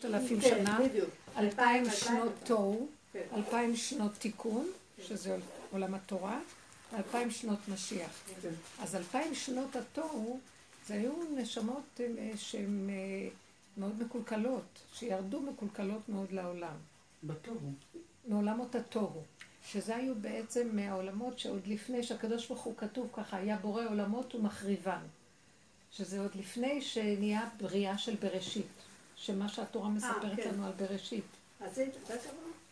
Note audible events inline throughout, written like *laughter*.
ששת אלפים כן, שנה. אלפיים אלפיים, שנות אלפיים. תוהו, כן. אלפיים שנות תיקון, שזה עולם התורה, ואלפיים שנות משיח. כן. אז אלפיים שנות התוהו, זה היו נשמות אה, שהן אה, מאוד מקולקלות, שירדו מקולקלות מאוד לעולם. בתוהו. מעולמות התוהו, שזה היו בעצם מהעולמות שעוד לפני שהקדוש ברוך הוא כתוב ככה, היה בורא עולמות ומחריבן. שזה עוד לפני שנהיה בריאה של בראשית, שמה שהתורה מספרת כן. לנו על בראשית.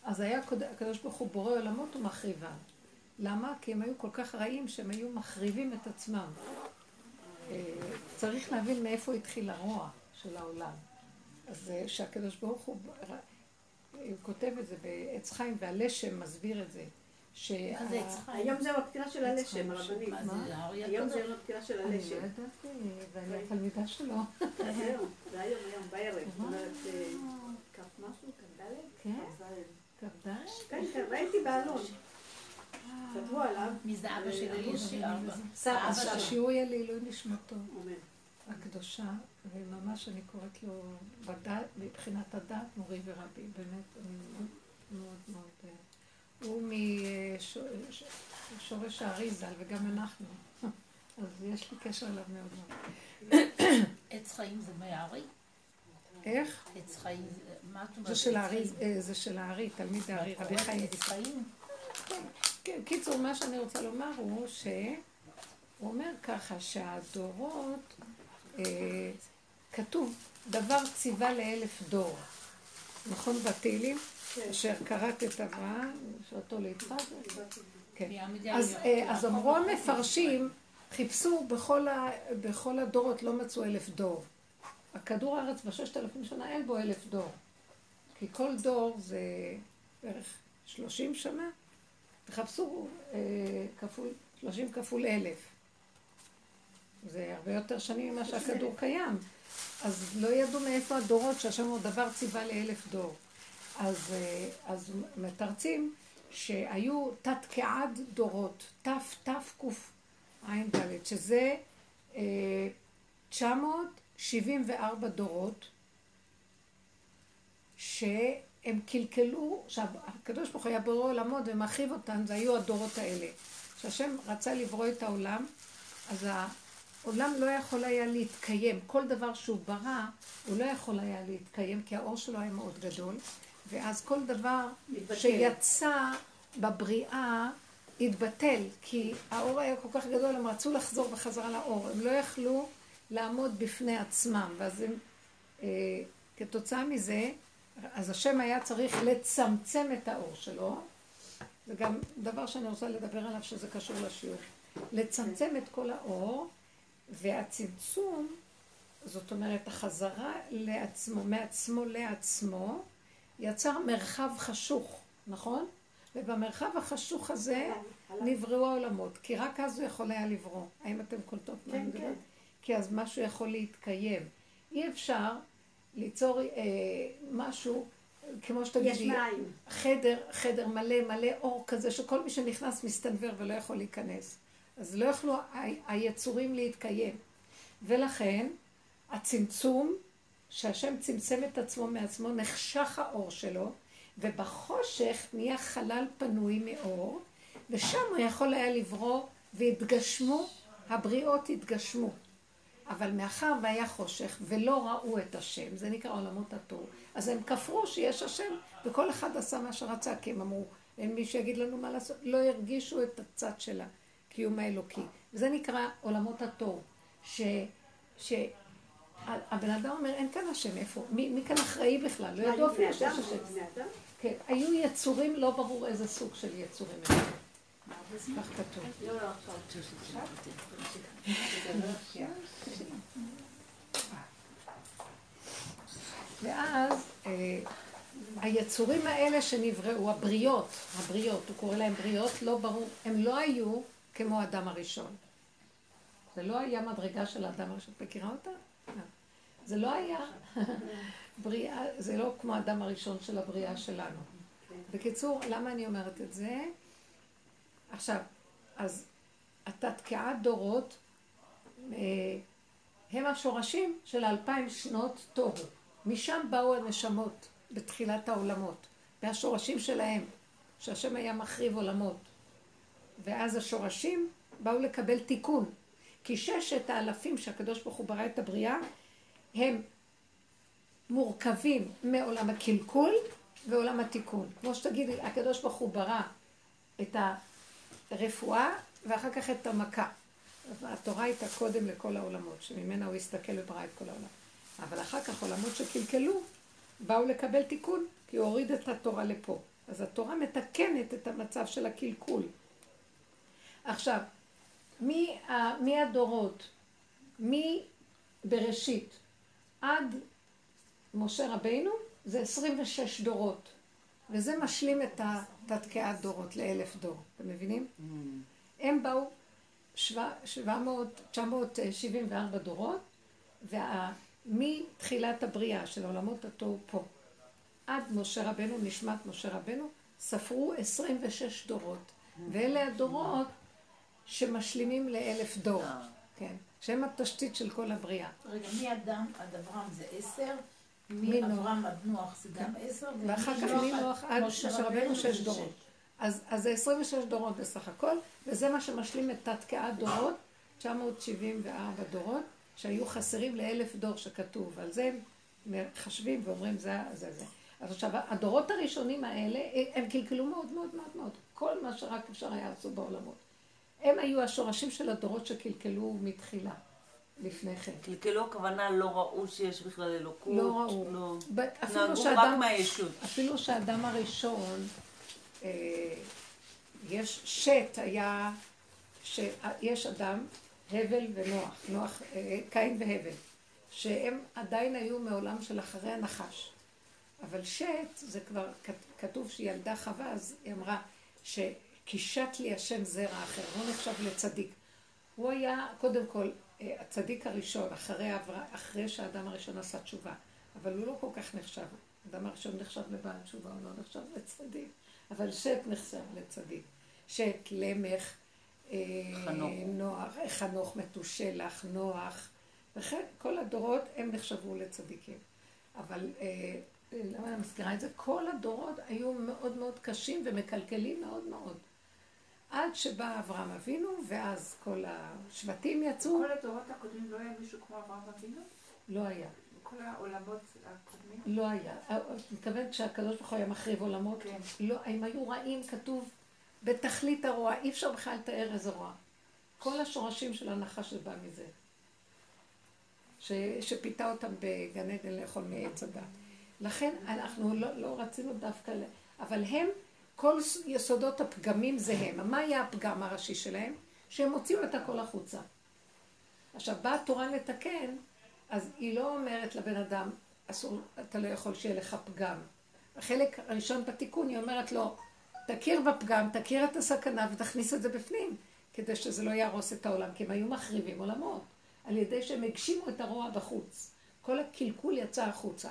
אז היה הקדוש ברוך הוא בורא עולמות ומחריבן. למה? כי הם היו כל כך רעים שהם היו מחריבים את עצמם. אה, צריך להבין מאיפה התחיל הרוע של העולם. אז אה, שהקדוש ברוך הוא, הוא כותב את זה בעץ חיים, והלשם מסביר את זה. חיים? היום זה הפתילה של הלשם, הרבנית. היום זה? יום הפתילה של אני לא הלשם. אה, ואני התלמידה שלו. *laughs* זהו, זה היום, היום, בערב. זאת אומרת, אה, כף משהו, כ"ד? כן? כ"ז. כ"ד? כן, כן, ראיתי בעלון. כתבו עליו. מי זה אבא של אלישע? סבא אבא שלו. השיעור יהיה לעילוי נשמתו. אמן. הקדושה, וממש אני קוראת לו מבחינת הדת, מורי ורבי, באמת, אני מאוד מאוד. אה, הוא משורש האריזה, וגם אנחנו. אז יש לי קשר אליו מאוד מאוד. עץ חיים זה מהארי? איך? עץ חיים. מה את אומרת? זה של הארי? אה, זה של הארי, תלמיד הארי, רבי חיים. עץ חיים? כן, קיצור, מה שאני רוצה לומר הוא שהוא אומר ככה שהדורות, אה, כתוב דבר ציווה לאלף דור, נכון בתהילים? אשר כרת את אברהם, שאותו ליצחק. כן. אז, על- אה, אמרו? המפרשים, חיפשו בכל הדורות, לא מצאו אלף דור. הכדור הארץ בששת אלפים שנה אין בו אלף דור. כי כל דור זה בערך שלושים שנה. תחפשו אה, כפול, שלושים כפול אלף. זה הרבה יותר שנים ממה שהכדור קיים. אז לא ידעו מאיפה הדורות, שהשם הוא דבר ציווה לאלף דור. אז, אה, אז מתרצים שהיו תת כעד דורות, תתקע"ד, שזה אה, 974 דורות, שהם קלקלו, שהקדוש ברוך הוא היה בורא עולמות ומרחיב אותן, זה היו הדורות האלה. כשהשם רצה לברוא את העולם, אז העולם לא יכול היה להתקיים. כל דבר שהוא ברא, הוא לא יכול היה להתקיים, כי האור שלו היה מאוד גדול, ואז כל דבר מתבטל. שיצא בבריאה התבטל, כי האור היה כל כך גדול, הם רצו לחזור בחזרה לאור, הם לא יכלו לעמוד בפני עצמם, ואז הם, אה, כתוצאה מזה, אז השם היה צריך לצמצם את האור שלו, זה גם דבר שאני רוצה לדבר עליו שזה קשור לשיעור, לצמצם את כל האור, והצמצום, זאת אומרת החזרה לעצמו, מעצמו לעצמו, יצר מרחב חשוך, נכון? ובמרחב החשוך הזה נבראו העולמות, כי רק אז הוא יכול היה לברוא. האם אתם קולטות מה אני כן, מדברת? כן. כי אז משהו יכול להתקיים. אי אפשר ליצור אה, משהו, כמו שתגידי. חדר, חדר מלא מלא אור כזה, שכל מי שנכנס מסתנוור ולא יכול להיכנס. אז לא יכלו היצורים להתקיים. ולכן, הצמצום, שהשם צמצם את עצמו מעצמו, נחשך האור שלו, ובחושך נהיה חלל פנוי מאור, ושם הוא יכול היה לברוא, והתגשמו, הבריאות התגשמו. אבל מאחר והיה חושך ולא ראו את השם, זה נקרא עולמות התוהו, אז הם כפרו שיש השם, וכל אחד עשה מה שרצה, כי הם אמרו, אין מי שיגיד לנו מה לעשות, לא הרגישו את הצד של הקיום האלוקי. וזה נקרא עולמות התוהו, ש... ש... הבן אדם אומר, אין כאן השם, איפה? מי, מי כאן אחראי בכלל? לא ידעו אפילו שיש? השם. כן, היו יצורים, לא ברור איזה סוג של יצורים הם. כך כתוב. לא, לא. ואז אה, היצורים האלה שנבראו, הבריות, הבריות, הוא קורא להם בריות, לא ברור, הם לא היו כמו האדם הראשון. זה לא היה מדרגה של האדם הראשון. את מכירה אותה? זה לא היה *laughs* בריאה, זה לא כמו האדם הראשון של הבריאה שלנו. בקיצור, למה אני אומרת את זה? עכשיו, אז התתקעת דורות אה, הם השורשים של האלפיים שנות תוהו. משם באו הנשמות בתחילת העולמות, והשורשים שלהם, שהשם היה מחריב עולמות. ואז השורשים באו לקבל תיקון. כי ששת האלפים שהקדוש ברוך הוא ברא את הבריאה, הם מורכבים מעולם הקלקול ועולם התיקון. כמו שתגידי, הקדוש ברוך הוא ברא את הרפואה ואחר כך את המכה. התורה הייתה קודם לכל העולמות, שממנה הוא הסתכל וברא את כל העולם. אבל אחר כך עולמות שקלקלו, באו לקבל תיקון, כי הוא הוריד את התורה לפה. אז התורה מתקנת את המצב של הקלקול. עכשיו, מי, הדורות? מי בראשית עד משה רבינו זה 26 דורות. וזה משלים את התתקיעת דורות לאלף דור. אתם מבינים? Mm. הם באו 700, 974 דורות, ומתחילת הבריאה של עולמות התוהו פה, עד משה רבנו, נשמת משה רבנו, ספרו 26 דורות. ואלה הדורות שמשלימים לאלף דור. אה. כן. שהם התשתית של כל הבריאה. רגע, מאדם עד אברהם זה עשר, מאברהם עד נוח זה גם עשר, ואחר כך מנוח עד משה רבנו שש דורות. אז, אז זה 26 דורות בסך הכל, וזה מה שמשלים את תת-קעת דורות, 974 דורות, שהיו חסרים לאלף דור שכתוב. על זה הם מחשבים ואומרים זה זה זה. אז עכשיו, הדורות הראשונים האלה, הם קלקלו מאוד מאוד מאוד מאוד. כל מה שרק אפשר היה לעשות בעולמות. הם היו השורשים של הדורות שקלקלו מתחילה, לפני כן. קלקלו הכוונה לא ראו שיש בכלל אלוקות. לא ראו. לא... נהגו רק מהישות. אפילו שהאדם הראשון, אה, יש שת היה, שיש אדם, הבל ונוח, נוח, אה, קין והבל, שהם עדיין היו מעולם של אחרי הנחש. אבל שת, זה כבר כתוב שהיא ילדה חווה, אז היא אמרה שקישט לי השם זרע אחר, הוא נחשב לצדיק. הוא היה, קודם כל, אה, הצדיק הראשון, אחרי, אחרי שהאדם הראשון עשה תשובה, אבל הוא לא כל כך נחשב. האדם הראשון נחשב לבעל תשובה, הוא לא נחשב לצדיק, אבל שת נחשב לצדיק. שת, למך, אה, חנוך, נוח, חנוך מתושלח, נוח, וכן כל הדורות הם נחשבו לצדיקים. אבל אה, למה אני מזכירה את זה? כל הדורות היו מאוד מאוד קשים ומקלקלים מאוד מאוד. עד שבא אברהם אבינו, ואז כל השבטים יצאו. כל הדורות הקודמים לא היה מישהו כמו אברהם אבינו? לא היה. כל העולמות הקודמים? לא היה. את מתכוונת שהקדוש ברוך הוא היה מחריב עולמות? כן. לא, הם היו רעים, כתוב, בתכלית הרוע. אי אפשר בכלל לתאר איזה רוע. כל השורשים של הנחש זה בא מזה. ש, שפיתה אותם בגן עדן לאכול מעץ הדת. לכן אנחנו לא, לא רצינו דווקא, אבל הם, כל יסודות הפגמים זה הם. מה היה הפגם הראשי שלהם? שהם הוציאו את הכל החוצה. עכשיו, באה התורה לתקן, אז היא לא אומרת לבן אדם, אסור, אתה לא יכול שיהיה לך פגם. החלק הראשון בתיקון, היא אומרת לו, תכיר בפגם, תכיר את הסכנה ותכניס את זה בפנים, כדי שזה לא יהרוס את העולם, כי הם היו מחריבים עולמות, על ידי שהם הגשימו את הרוע בחוץ. כל הקלקול יצא החוצה.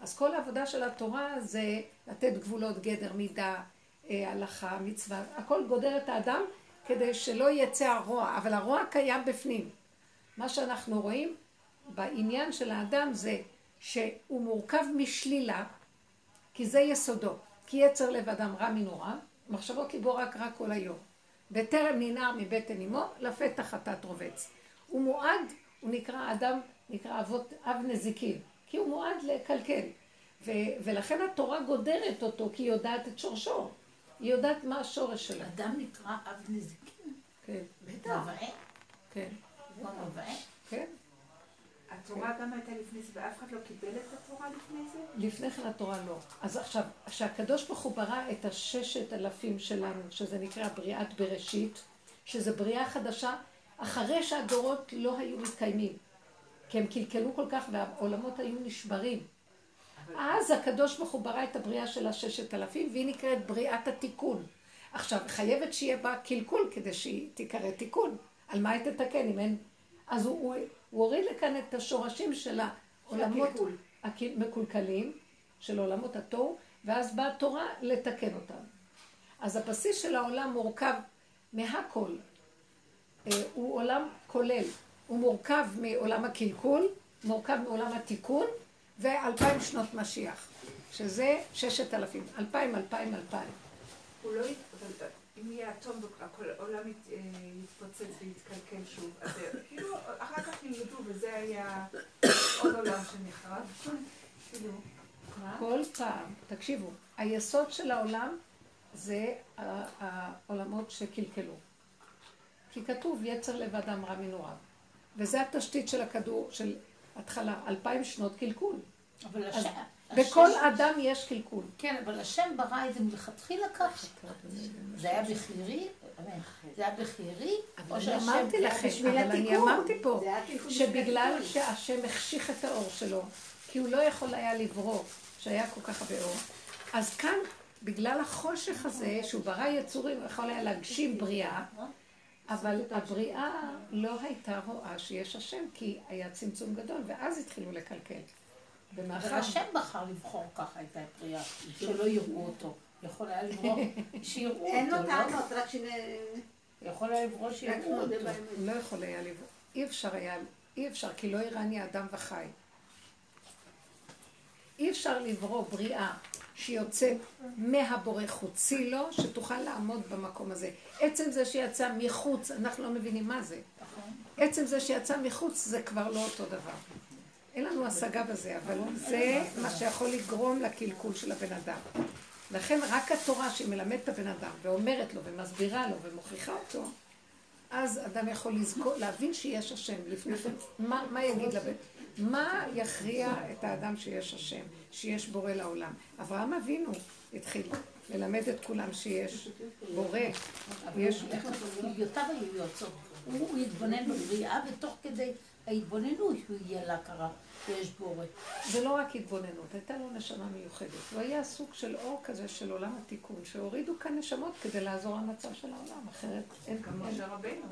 אז כל העבודה של התורה זה לתת גבולות, גדר, מידה, הלכה, מצווה, הכל גודר את האדם כדי שלא יצא הרוע, אבל הרוע קיים בפנים. מה שאנחנו רואים בעניין של האדם זה שהוא מורכב משלילה, כי זה יסודו. כי יצר לב אדם רע מנורא, מחשבות ליבו רק רע כל היום. בטרם ננער מבטן אמו, לפתח חטאת רובץ. הוא מועד, הוא נקרא אדם, נקרא אבות, אב נזיקין. כי הוא מועד לקלקל. ו- ולכן התורה גודרת אותו, כי היא יודעת את שורשו. היא יודעת מה השורש שלה. אדם נקרא אב נזיקין. כן. בטח. מבעה. כן. הוא המבעה? כן. התורה גם הייתה לפני זה, ואף אחד לא קיבל את התורה לפני זה? לפני כן התורה לא. אז עכשיו, כשהקדוש ברוך הוא ברא את הששת אלפים שלנו, שזה נקרא בריאת בראשית, שזה בריאה חדשה, אחרי שהדורות לא היו מתקיימים. כי הם קלקלו כל כך והעולמות היו נשברים. אז הקדוש ברוך הוא ברא את הבריאה של הששת אלפים, והיא נקראת בריאת התיקון. עכשיו, חייבת שיהיה בה קלקול כדי שהיא תיקרא תיקון. על מה היא תתקן אם אין... אז הוא, הוא, הוא הוריד לכאן את השורשים של העולמות המקולקלים, של עולמות התוהו, ואז באה התורה לתקן אותם. אז הבסיס של העולם מורכב מהכל. אה, הוא עולם כולל. הוא מורכב מעולם הקלקול, מורכב מעולם התיקון, ואלפיים שנות משיח, שזה ששת אלפים, אלפיים, אלפיים, אלפיים. הוא לא... ית- אבל אם יהיה אטום וכל העולם אה, יתפוצץ ויתקלקל שוב, אז כאילו, אחר כך ילמדו, וזה היה עוד עולם שנחרב. כאילו? כל פעם, תקשיבו, היסוד של העולם זה העולמות שקלקלו. כי כתוב יצר לבד אמרה מנוריו. וזה התשתית של הכדור, של התחלה, אלפיים שנות קלקול. אבל השם... בכל אדם יש קלקול. כן, אבל השם ברא את זה מלכתחילה ככה. זה היה בחירי, אמן. זה היה בחירי, או שהשם... אמרתי לכם, אבל אני. אמרתי פה, שבגלל שהשם החשיך את האור שלו, כי הוא לא יכול היה לברוא, שהיה כל כך הרבה אור, אז כאן, בגלל החושך הזה, שהוא ברא יצורים, הוא יכול היה להגשים בריאה, אבל הבריאה לא הייתה רואה שיש השם, כי היה צמצום גדול, ואז התחילו לקלקל. אבל ומאחר... השם בחר לבחור ככה את הפרייה, *laughs* שלא יראו אותו. יכול היה לברוא שיראו אין לו אותו, לא? טענות, רק שנ... יכול היה לברוא שיראו אותו. לא יכול היה לברוא. אי אפשר היה, אי אפשר, כי לא יראני אדם וחי. אי אפשר לברוא בריאה שיוצאת מהבורא חוצי לו, שתוכל לעמוד במקום הזה. עצם זה שיצא מחוץ, אנחנו לא מבינים מה זה. נכון. עצם זה שיצא מחוץ זה כבר לא אותו דבר. אין לנו השגה בזה, אבל זה מה שיכול לגרום לקלקול של הבן אדם. לכן רק התורה שהיא מלמדת את הבן אדם ואומרת לו ומסבירה לו ומוכיחה אותו, אז אדם יכול לזכור, להבין שיש השם לפני כן. מה, מה יגיד לבן? מה יכריע את האדם שיש השם, שיש בורא לעולם? אברהם אבינו התחיל ללמד את כולם שיש בורא. אבל יש... היו הוא התבונן בבריאה, ותוך כדי ההתבוננות הוא הגיע להכרה שיש בורא. זה לא רק התבוננות, הייתה לו נשמה מיוחדת. הוא היה סוג של אור כזה של עולם התיקון, שהורידו כאן נשמות כדי לעזור למצב של העולם, אחרת אין גם משה רבינו.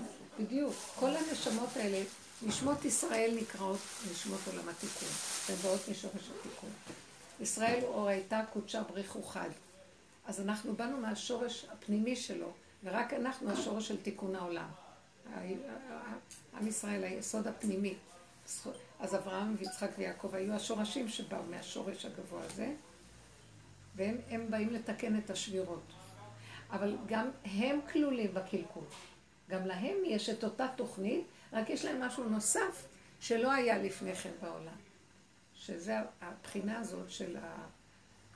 בדיוק. כל הנשמות האלה, נשמות ישראל נקראות נשמות עולם התיקון. הן באות משורש התיקון. ישראל אור הייתה קודשה בריחו חד. אז אנחנו באנו מהשורש הפנימי שלו, ורק אנחנו השורש של תיקון העולם. עם ישראל, היסוד הפנימי. אז אברהם ויצחק ויעקב היו השורשים שבאו מהשורש הגבוה הזה, והם הם באים לתקן את השבירות. אבל גם הם כלולים בקלקול. גם להם יש את אותה תוכנית, רק יש להם משהו נוסף שלא היה לפני כן בעולם. שזה הבחינה הזאת של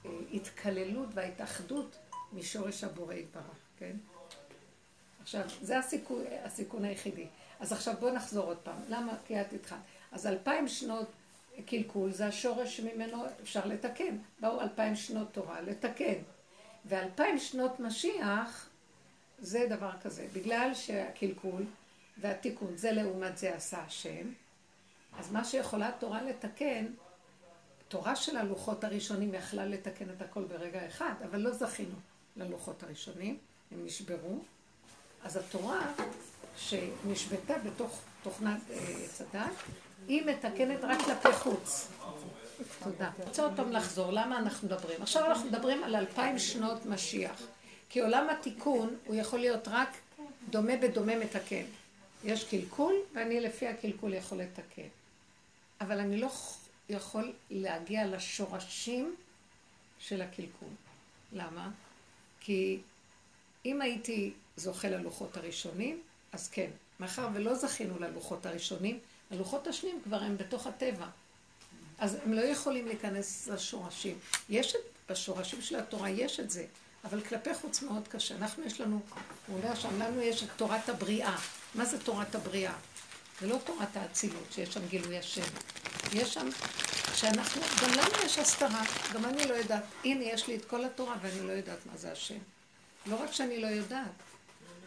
ההתקללות וההתאחדות משורש הבורא יתברך, כן? עכשיו, זה הסיכון, הסיכון היחידי. אז עכשיו בוא נחזור עוד פעם. למה? כי את התחלת. אז אלפיים שנות קלקול זה השורש שממנו אפשר לתקן. באו אלפיים שנות תורה לתקן. ואלפיים שנות משיח זה דבר כזה. בגלל שהקלקול והתיקון זה לעומת זה עשה השם, אז מה שיכולה התורה לתקן, תורה של הלוחות הראשונים יכלה לתקן את הכל ברגע אחד, אבל לא זכינו ללוחות הראשונים, הם נשברו. אז התורה שנשבתה בתוך תוכנת אה, עץ הדת, היא מתקנת רק כלפי חוץ. תודה. רוצה עוד פעם לחזור, למה אנחנו מדברים? עכשיו אנחנו מדברים על אלפיים שנות משיח. כי עולם התיקון הוא יכול להיות רק דומה בדומה מתקן. יש קלקול, ואני לפי הקלקול יכול לתקן. אבל אני לא יכול להגיע לשורשים של הקלקול. למה? כי אם הייתי זוכה ללוחות הראשונים, אז כן. מאחר ולא זכינו ללוחות הראשונים, הלוחות השניים כבר הם בתוך הטבע. אז הם לא יכולים להיכנס לשורשים. יש את, בשורשים של התורה יש את זה, אבל כלפי חוץ מאוד קשה. אנחנו יש לנו, הוא אומר שם, לנו יש את תורת הבריאה. מה זה תורת הבריאה? זה לא תורת האצילות, שיש שם גילוי השם. יש שם, שאנחנו, גם לנו יש הסתרה, גם אני לא יודעת. הנה, יש לי את כל התורה ואני לא יודעת מה זה השם. לא רק שאני לא יודעת,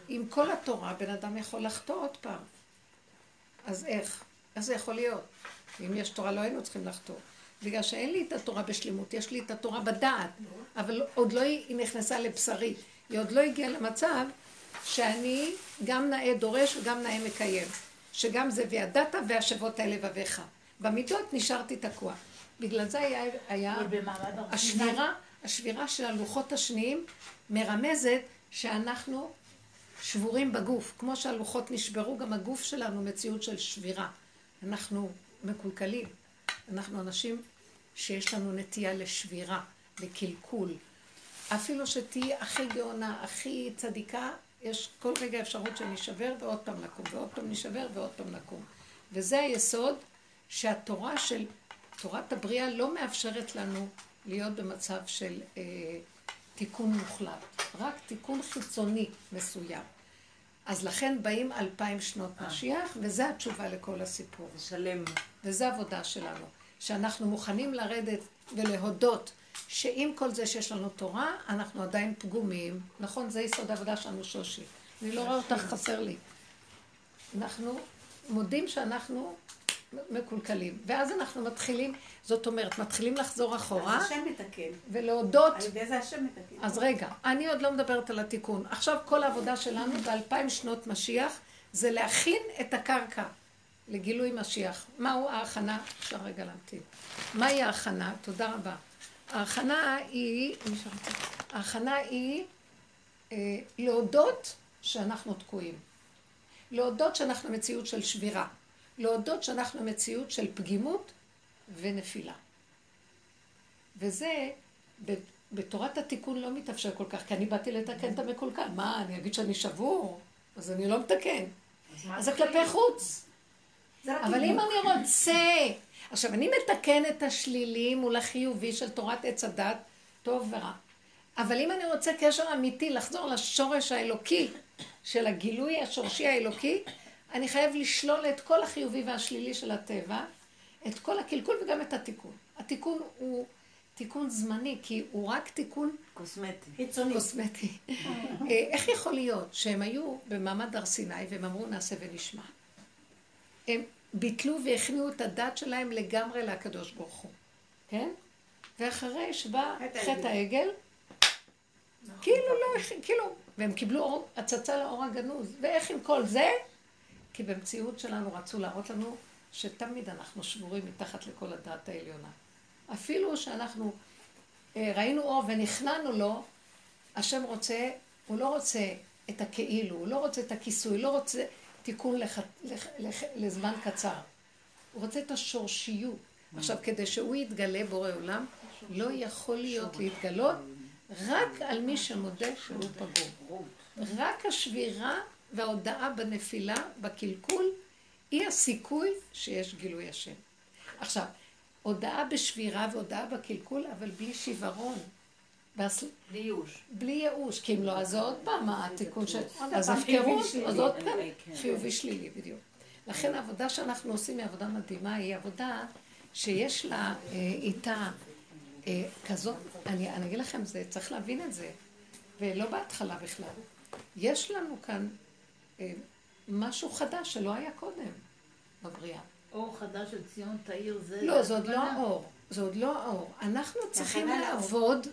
עם כל התורה בן אדם יכול לחטוא עוד פעם. אז איך? איך זה יכול להיות? אם יש תורה לא היינו צריכים לחטוא. בגלל שאין לי את התורה בשלמות, יש לי את התורה בדעת, אבל עוד לא היא נכנסה לבשרי. היא עוד לא הגיעה למצב שאני גם נאה דורש וגם נאה מקיים. שגם זה וידעת והשבות על לבביך. במידות נשארתי תקוע. בגלל זה היה, היה השבירה, השבירה של הלוחות השניים מרמזת שאנחנו שבורים בגוף. כמו שהלוחות נשברו, גם הגוף שלנו מציאות של שבירה. אנחנו מקולקלים. אנחנו אנשים שיש לנו נטייה לשבירה, לקלקול. אפילו שתהיי הכי גאונה, הכי צדיקה, יש כל רגע אפשרות שנשבר ועוד פעם נקום, ועוד פעם נשבר ועוד פעם נקום. וזה היסוד שהתורה של, תורת הבריאה לא מאפשרת לנו להיות במצב של אה, תיקון מוחלט, רק תיקון חיצוני מסוים. אז לכן באים אלפיים שנות משיח, וזה התשובה לכל הסיפור. שלם. וזה עבודה שלנו, שאנחנו מוכנים לרדת ולהודות שעם כל זה שיש לנו תורה, אנחנו עדיין פגומים. נכון, זה יסוד העבודה שלנו, שושי. אני לא רואה אותך, חסר לי. אנחנו מודים שאנחנו מקולקלים. ואז אנחנו מתחילים, זאת אומרת, מתחילים לחזור אחורה, אז השם מתקן. ולהודות. על ידי זה השם מתקן. אז רגע, אני עוד לא מדברת על התיקון. עכשיו כל העבודה שלנו באלפיים שנות משיח זה להכין את הקרקע לגילוי משיח. מהו ההכנה? אפשר רגע להמתין. מהי ההכנה? תודה רבה. ההכנה היא, ההכנה היא אה, להודות שאנחנו תקועים. להודות שאנחנו מציאות של שבירה. להודות שאנחנו מציאות של פגימות ונפילה. וזה, בתורת התיקון לא מתאפשר כל כך, כי אני באתי לתקן את המקולקל. מה, אני אגיד שאני שבור? אז אני לא מתקן. אז זה כלפי חוץ. זה רק אבל אם. אני רוצה... עכשיו, אני מתקן את השלילי מול החיובי של תורת עץ הדת, טוב ורע. אבל אם אני רוצה קשר אמיתי, לחזור לשורש האלוקי של הגילוי השורשי האלוקי, אני חייב לשלול את כל החיובי והשלילי של הטבע, את כל הקלקול וגם את התיקון. התיקון הוא תיקון זמני, כי הוא רק תיקון קוסמטי. חיצוני. קוסמטי. *laughs* אה, איך יכול להיות שהם היו במעמד הר סיני והם אמרו נעשה ונשמע? הם ביטלו והכניעו את הדת שלהם לגמרי לקדוש ברוך הוא, כן? ואחרי שבא חטא העגל. העגל, כאילו לא, כאילו, והם קיבלו הצצה לאור הגנוז. ואיך עם כל זה? כי במציאות שלנו רצו להראות לנו שתמיד אנחנו שבורים מתחת לכל הדעת העליונה. אפילו שאנחנו אה, ראינו אור ונכנענו לו, השם רוצה, הוא לא רוצה את הכאילו, הוא לא רוצה את הכיסוי, לא רוצה תיקון לח, לח, לח, לזמן קצר. הוא רוצה את השורשיות. עכשיו, כדי שהוא יתגלה בורא עולם, לא יכול להיות להתגלות רק על מי שמודה שהוא פגום. רק השבירה וההודאה בנפילה, בקלקול, היא הסיכוי שיש גילוי השם. עכשיו, הודאה בשבירה והודאה בקלקול, אבל בלי שיוורון. והס- בלי ייאוש. בלי ייאוש, כי אם לא, אז זה עוד פעם התיקון של... אז הפקרות. אז עוד פעם כן. חיובי שלילי, בדיוק. לכן העבודה שאנחנו עושים היא עבודה מדהימה, היא עבודה שיש לה אה, איתה אה, כזאת, אני, אני אגיד לכם, זה, צריך להבין את זה, ולא בהתחלה בכלל. יש לנו כאן משהו חדש שלא היה קודם בבריאה. אור חדש של ציון תאיר זה... לא, זה עוד לא? האור. זה עוד לא האור. אנחנו צריכים. לעבוד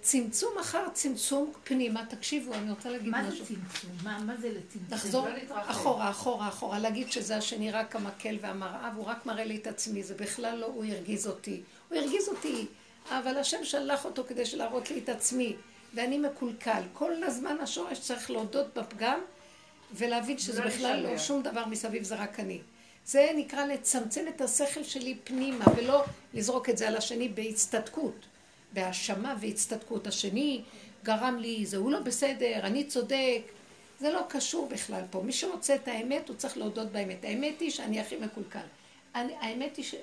צמצום אחר צמצום פנימה. תקשיבו, אני רוצה להגיד מה זה משהו. צמצום? מה מה זה לצמצום? לחזור לא. אחורה, אחורה, אחורה, להגיד שזה השני רק המקל והמראה, והוא רק מראה לי את עצמי, זה בכלל לא, הוא הרגיז אותי. הוא הרגיז אותי, אבל השם שלח אותו כדי להראות לי את עצמי, ואני מקולקל. כל הזמן השורש צריך להודות בפגם, ולהבין שזה לא בכלל לא. שום דבר מסביב, זה רק אני. זה נקרא לצמצם את השכל שלי פנימה, ולא לזרוק את זה על השני בהצטדקות, בהאשמה והצטדקות. השני גרם לי, זה הוא לא בסדר, אני צודק. זה לא קשור בכלל פה. מי שרוצה את האמת, הוא צריך להודות באמת. האמת היא שאני הכי מקולקל. אני, האמת היא ש...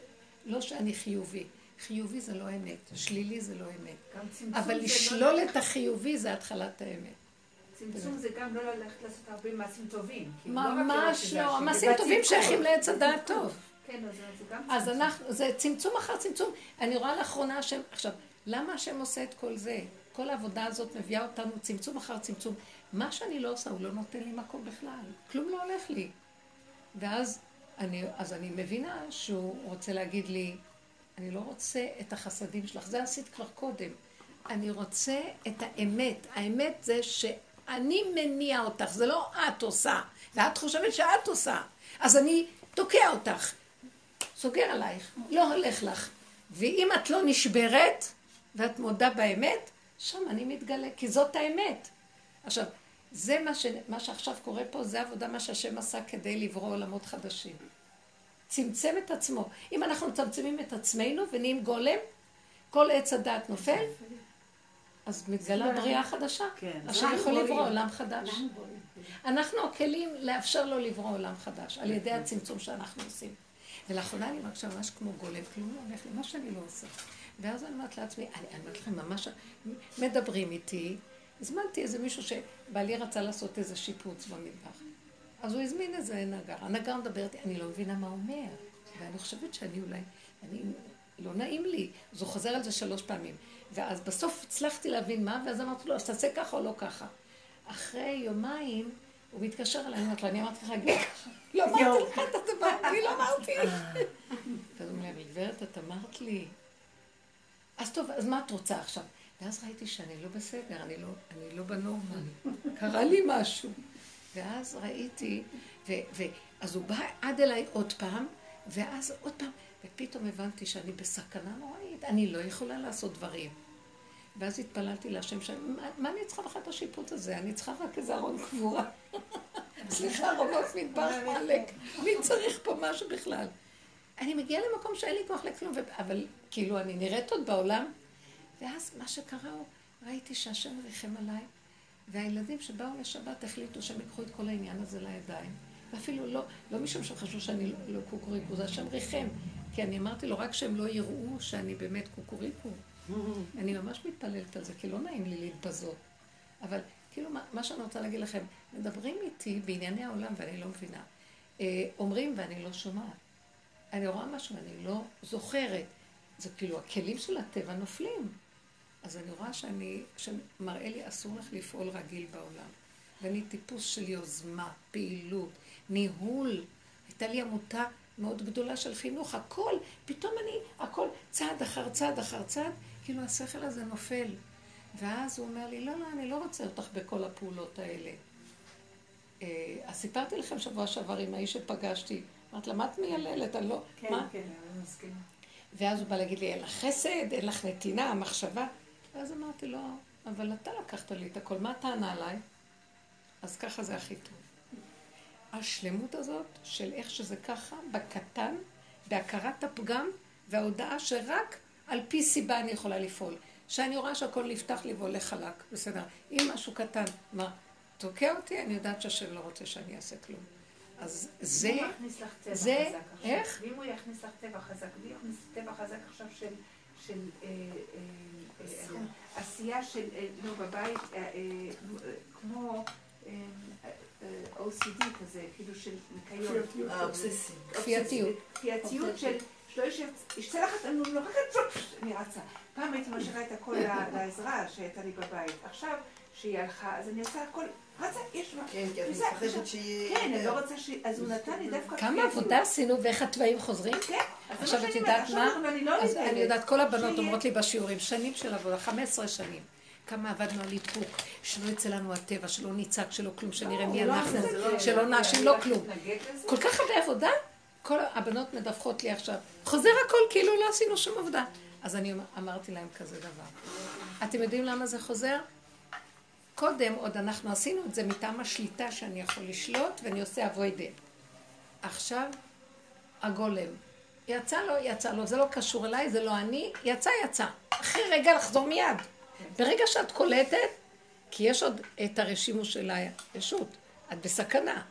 לא שאני חיובי. חיובי זה לא אמת, שלילי זה לא אמת. אבל זה לשלול לא- את החיובי זה התחלת האמת. צמצום זה גם לא ללכת לעשות הרבה מעשים טובים. לראות ממש לא. המעשים טובים. שייכים לעץ הדעת *laughs* טוב. כן, אז זה גם אז צמצום. אנחנו, זה צמצום אחר צמצום. אני רואה לאחרונה השם, עכשיו, למה השם עושה את כל זה? כל העבודה הזאת מביאה אותנו צמצום אחר צמצום. מה שאני לא עושה, הוא לא נותן לי מקום בכלל. כלום לא הולך לי. ואז אני, אז אני מבינה שהוא רוצה להגיד לי, אני לא רוצה את החסדים שלך, זה עשית כבר קודם. אני רוצה את האמת. האמת זה שאני מניע אותך, זה לא את עושה, ואת חושבת שאת עושה. אז אני תוקע אותך, סוגר עלייך, לא הולך לך. ואם את לא נשברת, ואת מודה באמת, שם אני מתגלה, כי זאת האמת. עכשיו, זה מה, ש... מה שעכשיו קורה פה, זה עבודה מה שהשם עשה כדי לברוא עולמות חדשים. צמצם את עצמו. אם אנחנו מצמצמים את עצמנו ונהיים גולם, כל עץ הדעת נופל, אז מתגלה בריאה חדשה. כן. עכשיו יכול לברוא עולם חדש. אנחנו הכלים לאפשר לו לברוא עולם חדש, על ידי הצמצום שאנחנו עושים. ולאחרונה אני מרגישה ממש כמו גולם, כלום לא הולך לי, מה שאני לא עושה. ואז אני אומרת לעצמי, אני אני אומרת לכם, ממש מדברים איתי, הזמנתי איזה מישהו שבעלי רצה לעשות איזה שיפוץ במטבח. אז הוא הזמין איזה נגר. הנגר מדבר איתי, אני לא מבינה מה הוא אומר. ואני חושבת שאני אולי, אני, לא נעים לי. אז הוא חוזר על זה שלוש פעמים. ואז בסוף הצלחתי להבין מה, ואז אמרתי לו, אז תעשה ככה או לא ככה. אחרי יומיים, הוא מתקשר אליי, אני אומרת לו, אני אמרתי לך, להגיד ככה. לא אמרתי לך את הדבר, אני לא אמרתי. ואז הוא אומר לי, גברת, את אמרת לי. אז טוב, אז מה את רוצה עכשיו? ואז ראיתי שאני לא בסדר, אני לא, אני לא בנורמה, קרה לי משהו. ואז ראיתי, ו, ו, אז הוא בא עד אליי עוד פעם, ואז עוד פעם, ופתאום הבנתי שאני בסכנה נוראית, אני לא יכולה לעשות דברים. ואז התפללתי להשם שאני, מה, אני צריכה בכלל את השיפוט הזה? אני צריכה רק איזה ארון קבורה. *laughs* סליחה, ארונות מטבח מעלק. מי צריך פה משהו בכלל? אני מגיעה למקום שאין לי כוח לכלום, אבל כאילו אני נראית עוד בעולם. ואז מה שקרה הוא, ראיתי שהשם ריחם עליי, והילדים שבאו לשבת החליטו שהם ייקחו את כל העניין הזה לידיים. ואפילו לא, לא משום שהם חשבו שאני לא, לא קוקוריקו, זה השם ריחם. כי אני אמרתי לו, רק שהם לא יראו שאני באמת קוקוריקו. *laughs* אני ממש מתפללת על זה, כי לא נעים לי להתבזות. אבל כאילו, מה, מה שאני רוצה להגיד לכם, מדברים איתי בענייני העולם ואני לא מבינה. אה, אומרים ואני לא שומעת. אני רואה משהו ואני לא זוכרת. זה כאילו, הכלים של הטבע נופלים. אז אני רואה שאני, שמראה לי אסור לך לפעול רגיל בעולם. ואני טיפוס של יוזמה, פעילות, ניהול. הייתה לי עמותה מאוד גדולה של חינוך, הכל, פתאום אני, הכל צעד אחר צעד אחר צעד, כאילו השכל הזה נופל. ואז הוא אומר לי, לא, לא, אני לא רוצה אותך בכל הפעולות האלה. אה, אז סיפרתי לכם שבוע שעבר עם האיש שפגשתי, אמרת לה, מה את מייללת? אני לא... כן, מה? כן, אני מסכימה. ואז הוא בא להגיד לי, אין לך חסד, אין לך נתינה, מחשבה. ואז אמרתי לו, אבל אתה לקחת לי את הכל, מה הטענה עליי? אז ככה זה הכי טוב. השלמות הזאת של איך שזה ככה, בקטן, בהכרת הפגם, וההודעה שרק על פי סיבה אני יכולה לפעול. שאני רואה שהכל נפתח לי והולך חלק, בסדר. אם משהו קטן, מה, תוקע אותי, אני יודעת שהשם לא רוצה שאני אעשה כלום. אז זה, אם הוא יכניס לך טבע זה- חזק עכשיו, איך? ואם הוא יכניס לך טבע חזק, ואם הוא יכניס טבע חזק עכשיו של, של אה, אה, אה? עשייה של, אה, לא, בבית, אה, אה, כמו OCD כזה, כאילו של ניקיון. כפייתיות. כפייתיות של, שלא יושב, ישתה הנום, לא רק אני רצה. פעם הייתי משאירה את הכל *laughs* לעזרה שהייתה לי בבית. עכשיו, שהיא הלכה, אז אני עושה הכל, רצה, יש מה. כן, כי את מפחדת שיהיה... כן, אני לא רוצה ש... אז הוא נתן לי דווקא... כמה. עבודה עשינו ואיך התוואים חוזרים? כן, עכשיו את יודעת מה? אני לא יודעת, כל הבנות אומרות לי בשיעורים, שנים של עבודה, 15 שנים. כמה עבדנו על איפוק, שלא יצא לנו הטבע, שלא נצעק, שלא כלום, שנראה מי הוא לא אנחנו, לא- שלא נאשים, לא כלום. כל כך הרבה עבודה, כל הבנות מדווחות לי עכשיו, חוזר הכל כאילו לא עשינו שום עבודה. אז אני אמרתי להם כזה דבר. אתם יודעים למה זה חוזר? קודם עוד אנחנו עשינו את זה מטעם השליטה שאני יכול לשלוט ואני עושה אבוידה. עכשיו הגולם. יצא לו, יצא לו, זה לא קשור אליי, זה לא אני, יצא, יצא. אחרי רגע לחזור מיד. ברגע שאת קולטת, כי יש עוד את הרשימו של הישות, את בסכנה.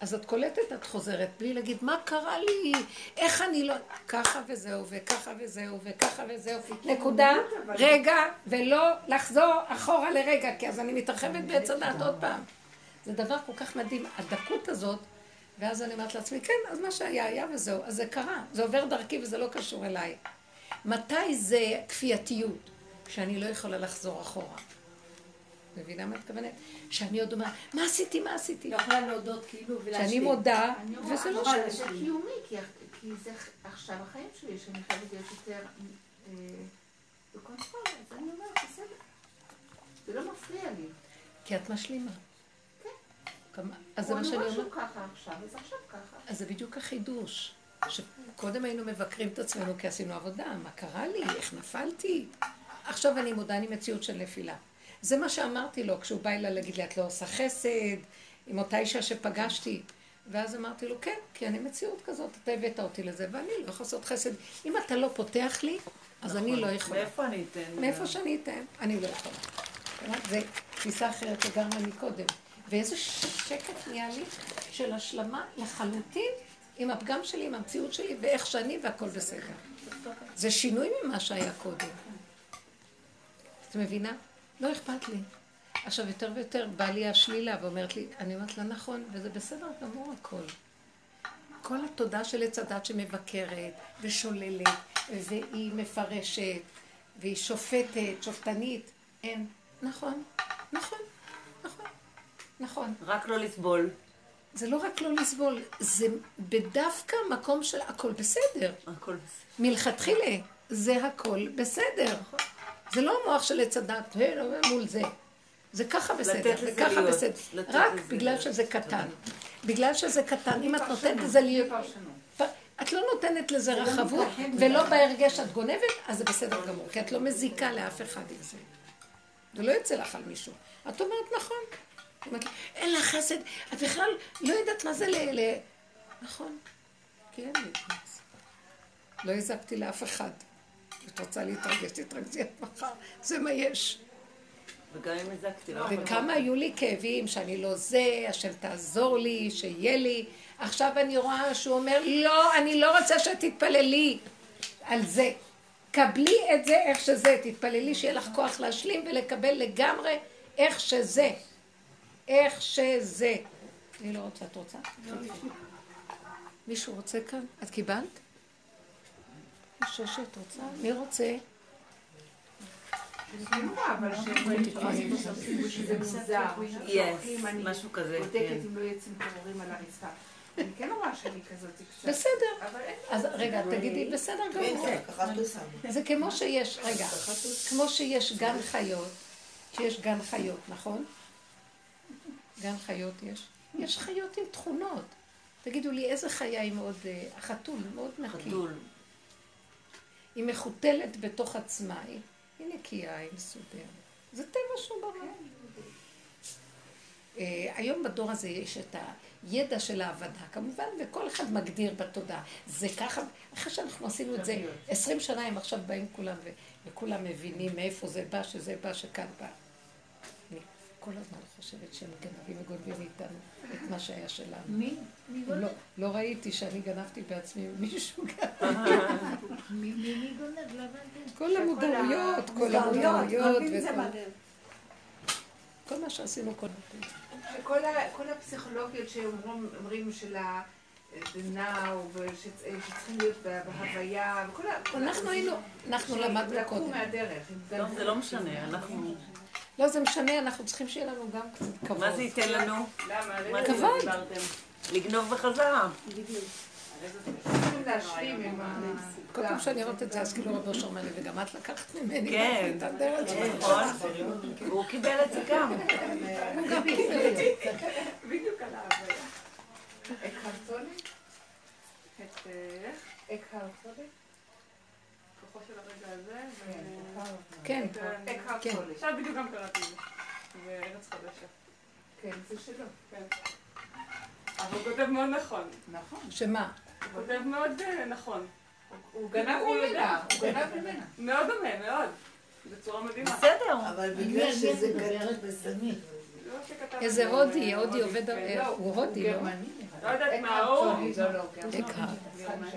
אז את קולטת, את חוזרת, בלי להגיד, מה קרה לי? איך אני לא... ככה וזהו, וככה וזהו, וככה וזהו. נקודה, רגע, ולא לחזור אחורה לרגע, כי אז אני מתרחבת בעץ הדעת עוד פעם. זה דבר כל כך מדהים, הדקות הזאת, ואז אני אומרת לעצמי, כן, אז מה שהיה, היה וזהו. אז זה קרה, זה עובר דרכי וזה לא קשור אליי. מתי זה כפייתיות? כשאני לא יכולה לחזור אחורה. מבינה מה את מתכוונת? שאני עוד אומרת, מה עשיתי, מה עשיתי? לא יכולה להודות כאילו ולהשלים. שאני מודה, וזה לא שלי. זה קיומי, כי- זה עכשיו החיים שלי, שאני חייבת להיות יותר אה, ב control, אז אני אומרת, בסדר. זה לא מפריע לי. כי את משלימה. כמה- אז זה מה שאני משהו אומרת. ככה עכשיו, אז עכשיו ככה. אז זה בדיוק החידוש. שקודם היינו מבקרים את עצמנו כי עשינו עבודה, מה קרה לי, איך נפלתי. עכשיו אני מודה, אני מציאות של נפילה. זה מה שאמרתי לו כשהוא בא אליי להגיד לי, את לא עושה חסד, עם אותה אישה שפגשתי. ואז אמרתי לו, כן, כי אני מציאות כזאת, אתה הבאת אותי לזה, ואני לא יכולה לעשות חסד. אם אתה לא פותח לי, אז אני לא יכולה. מאיפה אני אתן? מאיפה שאני אתן, אני לא יכולה. זה תפיסה אחרת לגמרי מקודם. ואיזה שקט נהיה לי של השלמה לחלוטין עם הפגם שלי, עם המציאות שלי, ואיך שאני, והכל בסדר. זה שינוי ממה שהיה קודם. את מבינה? לא אכפת לי. עכשיו, יותר ויותר בא לי השלילה ואומרת לי, אני אומרת לה, נכון, וזה בסדר גמור הכל. כל התודה של עץ הדת שמבקרת ושוללת, והיא מפרשת, והיא שופטת, שופטנית, אין. נכון, נכון, נכון, נכון. רק לא לסבול. זה לא רק לא לסבול, זה בדווקא מקום של הכל בסדר. הכל בסדר. מלכתחילה, זה הכל בסדר. זה לא המוח של עץ הדת מול זה. זה ככה בסדר, זה ככה. בסדר. רק בגלל. שזה קטן. בגלל שזה קטן, אם את נותנת לזה להיות... את לא נותנת לזה רחבות, ולא בהרגש את גונבת, אז זה בסדר גמור, כי את לא מזיקה לאף אחד עם זה. זה לא יוצא לך על מישהו. את אומרת, נכון. אומרת, אין לך חסד, את בכלל לא יודעת מה זה ל... נכון, כי אין לי. לא הזקתי לאף אחד. את רוצה להתרגש, תתרגזי עד מחר, זה מה יש. וגם אם הזקתי לך. וכמה היו לי כאבים שאני לא זה, השם תעזור לי, שיהיה לי. עכשיו אני רואה שהוא אומר, לא, אני לא רוצה שתתפללי על זה. קבלי את זה איך שזה, תתפללי שיהיה לך כוח להשלים ולקבל לגמרי איך שזה. איך שזה. אני לא רוצה, את רוצה? מישהו רוצה כאן? את קיבלת? שושת רוצה? מי רוצה? משהו כזה, כן. לא. אני כן רואה שאני כזאת קצת. בסדר. אז רגע, תגידי, בסדר גמור. זה כמו שיש, רגע, כמו שיש גן חיות, שיש גן חיות, נכון? גן חיות יש. יש חיות עם תכונות. תגידו לי, איזה חיה היא מאוד, אה, החתול מאוד נקי. חתול. היא מחותלת בתוך עצמה, היא, היא נקייה, היא מסודרת. זה טבע שהוא ברא. אה, היום בדור הזה יש את הידע של ההבנה, כמובן, וכל אחד מגדיר בתודעה. זה ככה, אחרי שאנחנו עשינו את זה עשרים שנה, הם עכשיו באים כולם, וכולם מבינים מאיפה זה בא, שזה בא, שכאן בא. כל הזמן חושבת שהם גנבים וגונבים מאיתנו את מה שהיה שלנו. מי? מי לא, גונב? לא ראיתי שאני גנבתי בעצמי מישהו גנב. מי גונב? לא הבנתי. כל המודעויות, כל המודעויות. כל מה שעשינו כל כל הפסיכולוגיות שאומרים אומרים של ה... the now, ושצ- שצריכים להיות בה- בהוויה, וכל ה... אנחנו היינו, אנחנו למדנו לקחו קודם. מהדרך. עם לא, זה לא משנה, אנחנו... לא, זה משנה, אנחנו צריכים שיהיה לנו גם קצת כבוד. מה זה ייתן לנו? למה? מה זה כבוד. לגנוב בחזרה. ה... כל פעם שאני אומרת את זה, אז כאילו רב אושר אומר לי, וגם את לקחת ממני כן. את הדרך שלך. נכון? הוא קיבל את זה גם. *laughs* הוא גם קיבל את זה. בדיוק על ההוויה. *laughs* אקהרטולי? את... אה, אקהרטולי? כוחו של הרגע הזה, ו... כן, אקהרטולי. עכשיו בדיוק גם קראתי את זה. חדשה. כן, זה שלו. כן. אבל הוא כותב מאוד נכון. נכון. שמה? הוא כותב מאוד אה, נכון. הוא גנב. ממנה. הוא גנב ממנה. מאוד דומה, מאוד. בצורה מדהימה. בסדר. אבל בגלל שזה לא שכתב איזה הודי, אה, הודי עובד, כן. אה, הוא הודי, לא? גרמני. לא יודעת מה הוא. אקהרטולי. לא, לא, גרמני.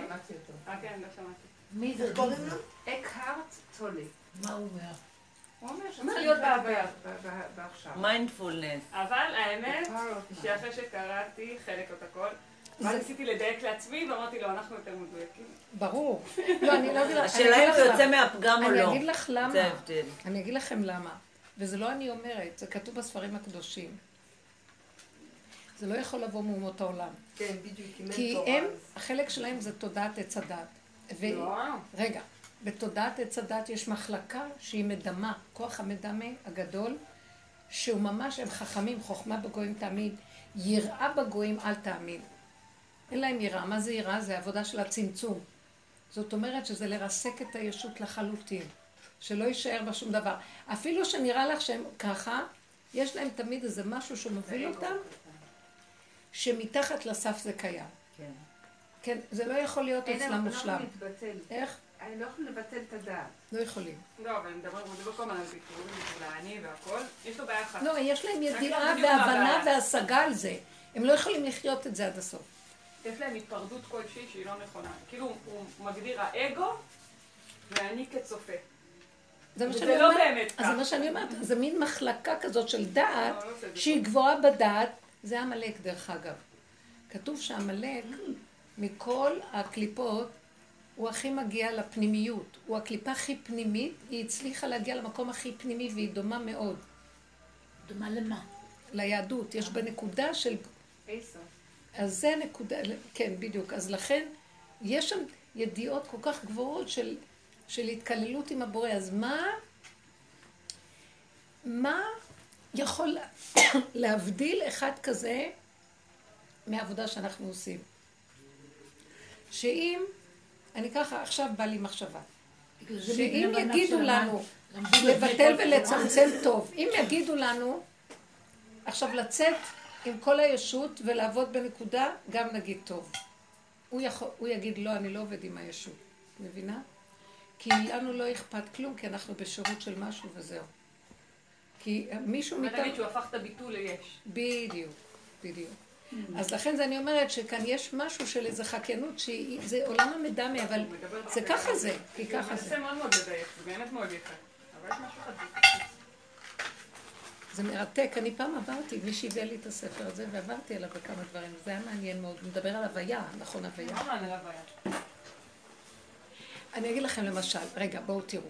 לא. מי זה? קוראים לו? אקהרט טולי. מה הוא אומר? הוא אומר שצריך להיות בהוויה. ב- ב- בעכשיו. מיינדפולנס. אבל האמת. שאחרי שקראתי חלק או את הכל, ואז ניסיתי לדייק לעצמי, ואמרתי לו, אנחנו יותר מדויקים. ברור. לא, אני לא אני השאלה אם הוא לך יוצא. מהפגם או אני לא. אגיד לך זה למה. ההבדל. אני אגיד לכם למה. וזה לא אני אומרת, זה כתוב בספרים הקדושים. זה לא יכול לבוא מאומות העולם. כן, בדיוק, אם כי אין תורה. הם, החלק שלהם זה תודעת עץ הדת. ו... לא. רגע, בתודעת עץ הדת יש מחלקה שהיא מדמה, כוח המדמה הגדול, שהוא ממש, הם חכמים, חוכמה בגויים תאמין, יראה בגויים אל תאמין. אין להם יראה. מה זה יראה? זה עבודה של הצמצום. זאת אומרת שזה לרסק את הישות לחלוטין, שלא יישאר בה שום דבר. אפילו שנראה לך שהם ככה, יש להם תמיד איזה משהו שמוביל אותם, שמתחת לסף זה קיים. כן. זה לא יכול להיות אצלם מושלם. לא מתבטל. איך? אני לא יכולה לבטל את הדעת. לא יכולים. לא, אבל הם מדברים, הזמן על ביטוי, ולעני והכל. יש לו בעיה אחת. לא, יש להם ידיעה מה והבנה. והשגה על זה. הם לא יכולים לחיות את זה עד הסוף. יש להם היפרדות כלשהי שהיא לא נכונה. כאילו, הוא מגדיר האגו ואני כצופה. זה מה וזה שאני לא אומרת. באמת אז זה. מה שאני אומרת, זה מין מחלקה כזאת של דעת, לא, לא זה שהיא גבוהה בדעת, זה עמלק דרך אגב. כתוב שעמלק, מכל הקליפות, הוא הכי מגיע לפנימיות. הוא הקליפה הכי פנימית, היא הצליחה להגיע למקום הכי פנימי והיא דומה מאוד. דומה למה? ליהדות, יש בה נקודה של... אז זה נקודה, כן, בדיוק. אז לכן, יש שם ידיעות כל כך גבוהות של, של התקללות עם הבורא. אז מה, מה יכול *coughs* להבדיל אחד כזה מהעבודה שאנחנו עושים? שאם, אני ככה, עכשיו בא לי מחשבה, שאם יגידו לנו לבטל ולצמצם טוב, אם יגידו לנו עכשיו לצאת עם כל הישות ולעבוד בנקודה, גם נגיד טוב. הוא, יכול, הוא יגיד לא, אני לא עובד עם הישות, מבינה? כי לנו לא אכפת כלום, כי אנחנו בשירות של משהו וזהו. כי מישהו בוא מאיתנו... נגיד שהוא הפך את הביטול ליש. בדיוק, בדיוק. אז לכן זה אני אומרת שכאן יש משהו של איזה חקיינות שזה עולם המדמה, אבל זה ככה זה, כי ככה זה. מנסה מאוד מאוד לדייק, זה באמת מאוד יפה. אבל יש משהו חדש. זה מרתק. אני פעם עברתי, מישהי הביאה לי את הספר הזה, ועברתי עליו בכמה דברים. זה היה מעניין מאוד. מדבר על הוויה, נכון הוויה. אני אגיד לכם למשל, רגע, בואו תראו.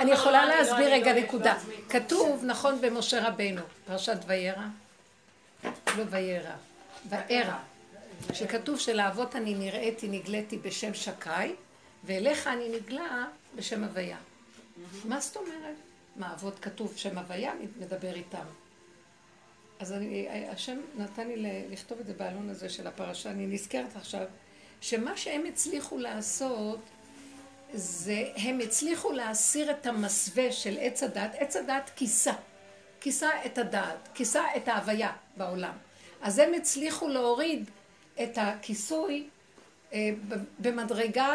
אני, יכולה לא, להסביר רגע לא, יש נקודה. כתוב, נכון, במשה רבנו, פרשת וירא, לא וירא, וארא, שכתוב שלאבות אני נראיתי, נגליתי בשם שקי, ואליך אני נגלה בשם הוויה. מה זאת אומרת? מה, אבות כתוב שם הוויה, מדבר איתם. אז אני, השם נתן לי לכתוב את זה בעלון הזה של הפרשה, אני נזכרת עכשיו, שמה שהם הצליחו לעשות, זה הם הצליחו להסיר את המסווה של עץ הדת, עץ הדת כיסה, כיסה את הדעת, כיסה את ההוויה בעולם. אז הם הצליחו להוריד את הכיסוי אה, במדרגה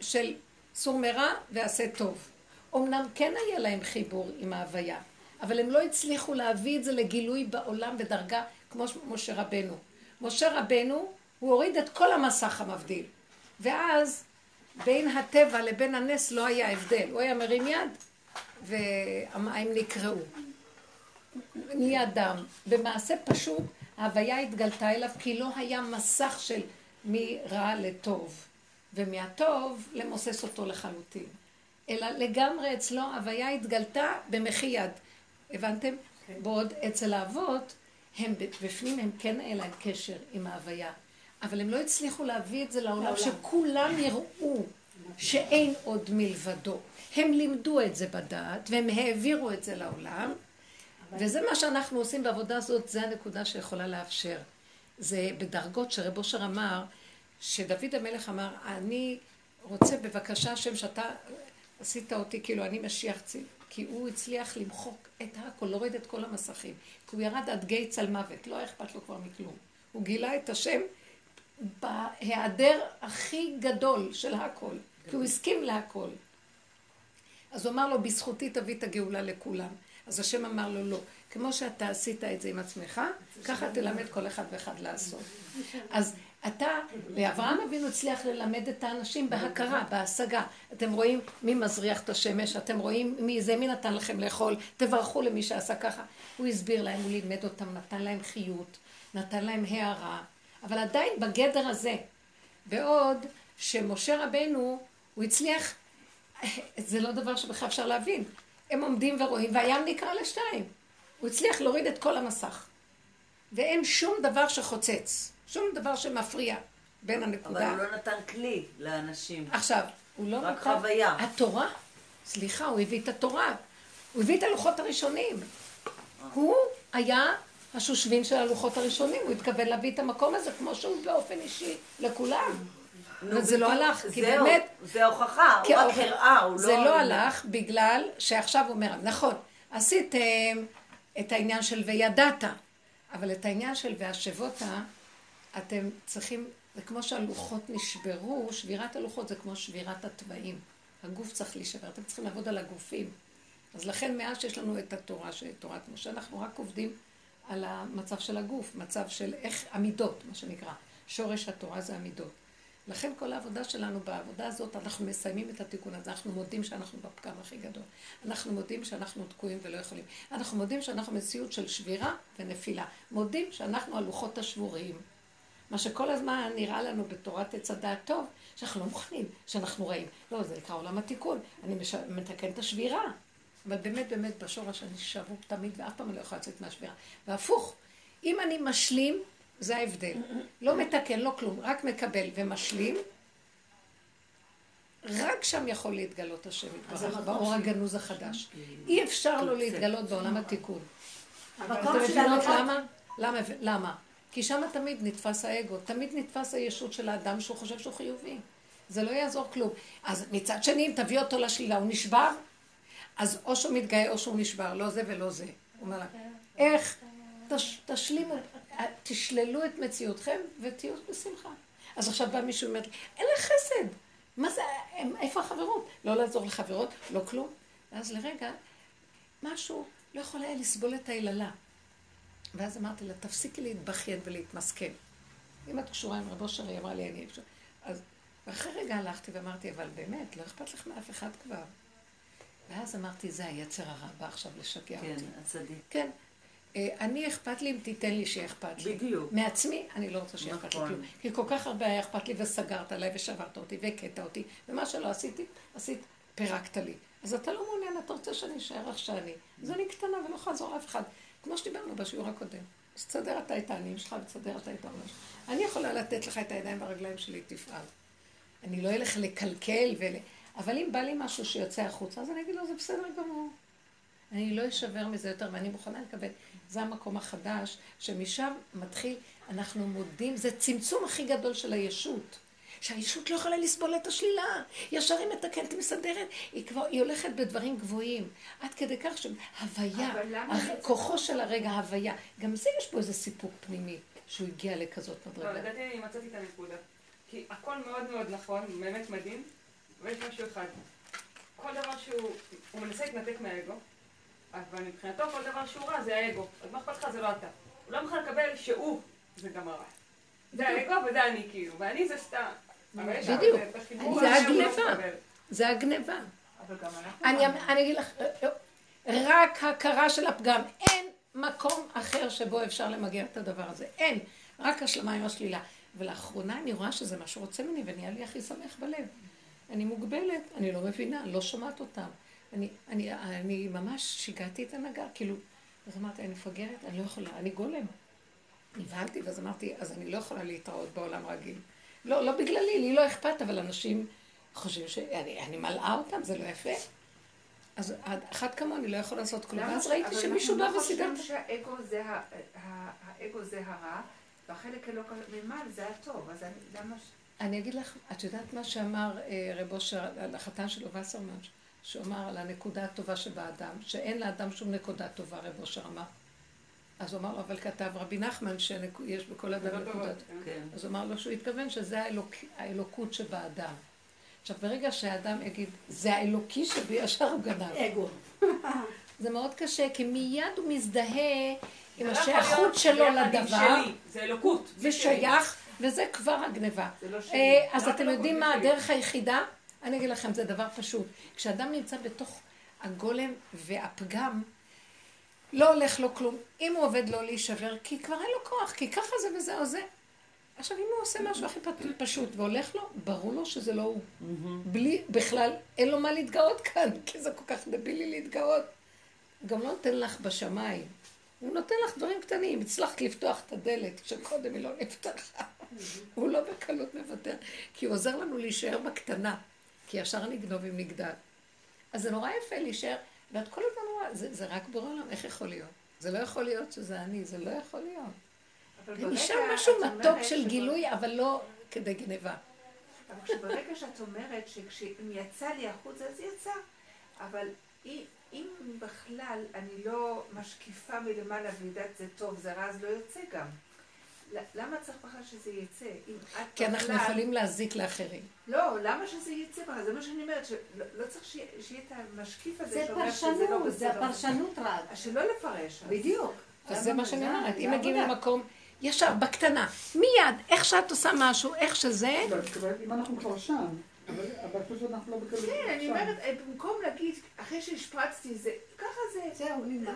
של סור מרע ועשה טוב. אמנם כן היה להם חיבור עם ההוויה, אבל הם לא הצליחו להביא את זה לגילוי בעולם בדרגה כמו משה רבנו. משה רבנו, הוא הוריד את כל המסך המבדיל. ואז בין הטבע לבין הנס לא היה הבדל. הוא היה מרים יד והמים נקרעו. נהיה דם. במעשה פשוט ההוויה התגלתה אליו כי לא היה מסך של מרע לטוב. ומהטוב למוסס אותו לחלוטין. אלא לגמרי אצלו הוויה התגלתה במחי יד. הבנתם? בעוד אצל האבות, הם בפנים הם כן היה להם קשר עם ההוויה. אבל הם לא הצליחו להביא את זה לעולם, שכולם יראו שאין עוד מלבדו. הם לימדו את זה בדעת, והם העבירו את זה לעולם, וזה מה שאנחנו עושים בעבודה הזאת, זה הנקודה שיכולה לאפשר. זה בדרגות שרב אושר אמר, שדוד המלך אמר, אני רוצה בבקשה השם שאתה עשית אותי, כאילו אני משיח ציל. כי הוא הצליח למחוק את הכל, להוריד את כל המסכים. כי הוא ירד עד גיא צל מוות, לא היה אכפת לו כבר מכלום. הוא גילה את השם בהיעדר הכי גדול של הכל, כי הוא הסכים להכל. אז הוא אמר לו, בזכותי תביא את הגאולה לכולם. אז השם אמר לו, לא. כמו שאתה עשית את זה עם עצמך, ככה תלמד כל אחד ואחד לעשות. אז אתה, ואברהם אבינו הצליח ללמד את האנשים בהכרה, בהשגה. אתם רואים מי מזריח את השמש, אתם רואים מי זה, מי נתן לכם לאכול, תברכו למי שעשה ככה. הוא הסביר להם, הוא לימד אותם, נתן להם חיות, נתן להם הערה, אבל עדיין בגדר הזה. בעוד שמשה רבנו, הוא הצליח, זה לא דבר שבכלל אפשר להבין. הם עומדים ורואים, והים נקרע לשתיים. הוא הצליח להוריד את כל המסך. ואין שום דבר שחוצץ, שום דבר שמפריע בין אבל הנקודה. הוא לא נתן כלי לאנשים. עכשיו, הוא לא רק נתן... חוויה. התורה, סליחה, הוא הביא את התורה. הוא הביא את הלוחות הראשונים. הוא היה השושבין של הלוחות הראשונים, הוא התכוון להביא את המקום הזה כמו שהוא באופן אישי לכולם. נו, וזה לא. הלך, כי באמת... זה הוכחה, הוא רק האוכל- הראה, הוא לא... זה לא הלך בגלל שעכשיו הוא אומר, נכון, עשיתם את העניין של וידעת, אבל את העניין של והשבותה, אתם צריכים, זה כמו שהלוחות נשברו, שבירת הלוחות זה כמו שבירת התוואים. הגוף צריך להישבר, אתם צריכים לעבוד על הגופים. אז לכן מאז שיש לנו את התורה, תורת משה, אנחנו רק עובדים על המצב של הגוף, מצב של איך, המידות, מה שנקרא. שורש התורה זה המידות. לכן כל העבודה שלנו בעבודה הזאת, אנחנו מסיימים את התיקון הזה, אנחנו מודים שאנחנו בפקם הכי גדול. אנחנו מודים שאנחנו תקועים ולא יכולים. אנחנו מודים שאנחנו מציאות של שבירה ונפילה. מודים שאנחנו הלוחות השבורים. מה שכל הזמן נראה לנו בתורת עץ הדעת טוב, שאנחנו לא מוכנים, שאנחנו רעים. לא, זה נקרא עולם התיקון. אני מש... מתקן את השבירה. אבל באמת, באמת, בשורש אני שבור תמיד, ואף פעם אני לא יכולה לצאת מהשבירה. והפוך, אם אני משלים, זה ההבדל. לא מתקן, לא כלום, רק מקבל ומשלים, רק שם יכול להתגלות השם יתברך, באור הגנוז החדש. אי אפשר לו להתגלות בעולם התיקון. אתם יודעים למה? למה? למה? כי שם תמיד נתפס האגו, תמיד נתפס הישות של האדם שהוא חושב שהוא חיובי. זה לא יעזור כלום. אז מצד שני, אם תביא אותו לשלילה, הוא נשבר, אז או שהוא מתגאה או שהוא נשבר, לא זה ולא זה. הוא אומר לה, איך? תש, תשלימו, תשללו את מציאותכם ותהיו בשמחה. אז עכשיו בא מישהו ואומר, אין לך חסד. מה זה, איפה החברות? לא לעזור לחברות, לא כלום. ואז לרגע, משהו לא יכול היה לסבול את היללה. ואז אמרתי לה, תפסיקי להתבכיין ולהתמסכן. אם את קשורה עם רבו שרי, אמרה לי, אני... אז ואחרי רגע הלכתי ואמרתי, אבל באמת, לא אכפת לך מאף אחד כבר. ואז אמרתי, זה היצר הרע בא עכשיו לשגע כן, אותי. הצדיק. כן. אה, אני אכפת לי אם תיתן לי שיהיה אכפת לי. בדיוק. מעצמי, אני לא רוצה שיהיה אכפת לי נכון. כלום. כי כל כך הרבה היה אכפת לי וסגרת עליי ושברת אותי והכית אותי, ומה שלא עשיתי, עשית, פירקת לי. אז אתה לא מעוניין, אתה רוצה שאני אשאר איך שאני. אז אני קטנה ולא יכולה לעזור לאף אחד. כמו שדיברנו בשיעור הקודם. אז תסדר אתה את העניים שלך ותסדר אתה את העולם שלך. אני יכולה לתת לך את הידיים והרגליים שלי, תפעל. אני לא אלך לקלקל ול... אבל אם בא לי משהו שיוצא החוצה, אז אני אגיד לו, זה בסדר גמור. אני לא אשבר מזה יותר, ואני מוכנה לקבל. זה המקום החדש, שמשם מתחיל, אנחנו מודים, זה צמצום הכי גדול של הישות. שהישות לא יכולה לסבול את השלילה. ישר היא מתקנת, היא מסדרת, היא כבר, היא הולכת בדברים גבוהים. עד כדי כך שהוויה, כוחו של הרגע, הוויה, גם זה יש פה איזה סיפוק פנימי, שהוא הגיע לכזאת לא, מדרגה. לדעתי אני מצאתי את הנקודה. כי הכל מאוד מאוד נכון, באמת מדהים, ויש משהו אחד. כל דבר שהוא, הוא מנסה להתנתק מהאגו, אבל מבחינתו כל דבר שהוא רע זה האגו. אז מה אכפת לך זה לא אתה. הוא לא מוכן לקבל שהוא זה גם הרע. זה האגו וזה אני כאילו, ואני זה סתם. בדיוק. זה לא הגניבה. זה הגניבה. גם אנחנו... אני, אני אגיד לך, רק הכרה של הפגם. אין מקום אחר שבו אפשר למגר את הדבר הזה. אין. רק השלמה עם השלילה. ולאחרונה אני רואה שזה מה שרוצה ממני, ונהיה לי הכי שמח בלב. אני מוגבלת, אני לא מבינה, לא שומעת אותם. אני, אני, אני ממש שיגעתי את הנהגה, כאילו, אז אמרתי, אני מפגרת, אני לא יכולה, אני גולם. נבהלתי, ואז אמרתי, אז אני לא יכולה להתראות בעולם רגיל. לא, לא בגללי, לי לא אכפת, אבל אנשים חושבים שאני אני מלאה אותם, זה לא יפה. אז אחת כמוני לא יכול לעשות כלום. ואז ראיתי אבל שמישהו בא אנחנו וסידר. חושבים שהאגו זה הרע, והחלק אלוק ממעל זה הטוב, אז למה... אני אגיד לך, את יודעת מה שאמר אה, רב אושר החתן שלו, וסרמן, שהוא אמר על הנקודה הטובה שבאדם, שאין לאדם שום נקודה טובה, רב אושר אמר. אז הוא אמר לו, אבל כתב רבי נחמן שיש בכל אדם לא נקודת. טובות, כן. כן. אז הוא אמר לו שהוא התכוון שזה האלוק, האלוקות שבאדם. עכשיו, ברגע שהאדם יגיד, זה האלוקי שבי, ישר הוא גנב. אגו. *laughs* זה מאוד קשה, כי מיד הוא מזדהה עם לא השייכות שלו לדבר, זה אלוקות. זה שייך, וזה כבר הגניבה. זה לא אה, שלי. אז אתם יודעים מה. הדרך היחידה? אני אגיד לכם, זה דבר פשוט. כשאדם נמצא בתוך הגולם והפגם, לא הולך לו כלום. אם הוא עובד לא להישבר, כי כבר אין לו כוח, כי ככה זה וזה או זה. עכשיו, אם הוא עושה משהו הכי פשוט והולך לו, ברור לו שזה לא הוא. בלי, בכלל, אין לו מה להתגאות כאן, *laughs* כי זה כל כך דבילי להתגאות. גם לא נותן לך בשמיים. הוא נותן לך דברים קטנים. הצלחת לפתוח את הדלת, שקודם היא לא נפתחה. הוא לא בקלות מוותר, כי הוא עוזר לנו להישאר בקטנה, כי ישר נגנוב אם נגדל. אז זה נורא יפה להישאר, ואת כל הזמן רואה, זה, זה רק בורא עולם, איך יכול להיות? זה לא יכול להיות שזה אני, זה לא יכול להיות. את משהו אומרת מתוק של שבר- גילוי, אבל לא כדי גניבה. אבל כשברגע שאת אומרת שכשאם יצא לי החוצה, אז יצא. אבל אם, בכלל אני לא משקיפה מלמעלה ויודעת זה טוב, זה רע, אז לא יוצא גם. למה צריך בכלל שזה יצא? כי אנחנו בכלל- יכולים להזיק לאחרים. לא, למה שזה יצא בכלל? זה מה שאני אומרת, שלא לא צריך שיהיה שיהיה את המשקיף הזה זה שאומר שזה לא פרשנות, זה בסדר. הפרשנות רק. אז שלא לפרש. בדיוק. אז זה מה שאני אומרת, אם זה מגיעים. למקום, ישר, בקטנה, מיד, איך שאת עושה משהו, איך שזה, לא, אם אנחנו כבר שם, אבל אבל פשוט אנחנו לא בכזה... כן, אני. אומרת, אה, במקום להגיד, אחרי שהשפרצתי זה, ככה זה, זהו, נגמר.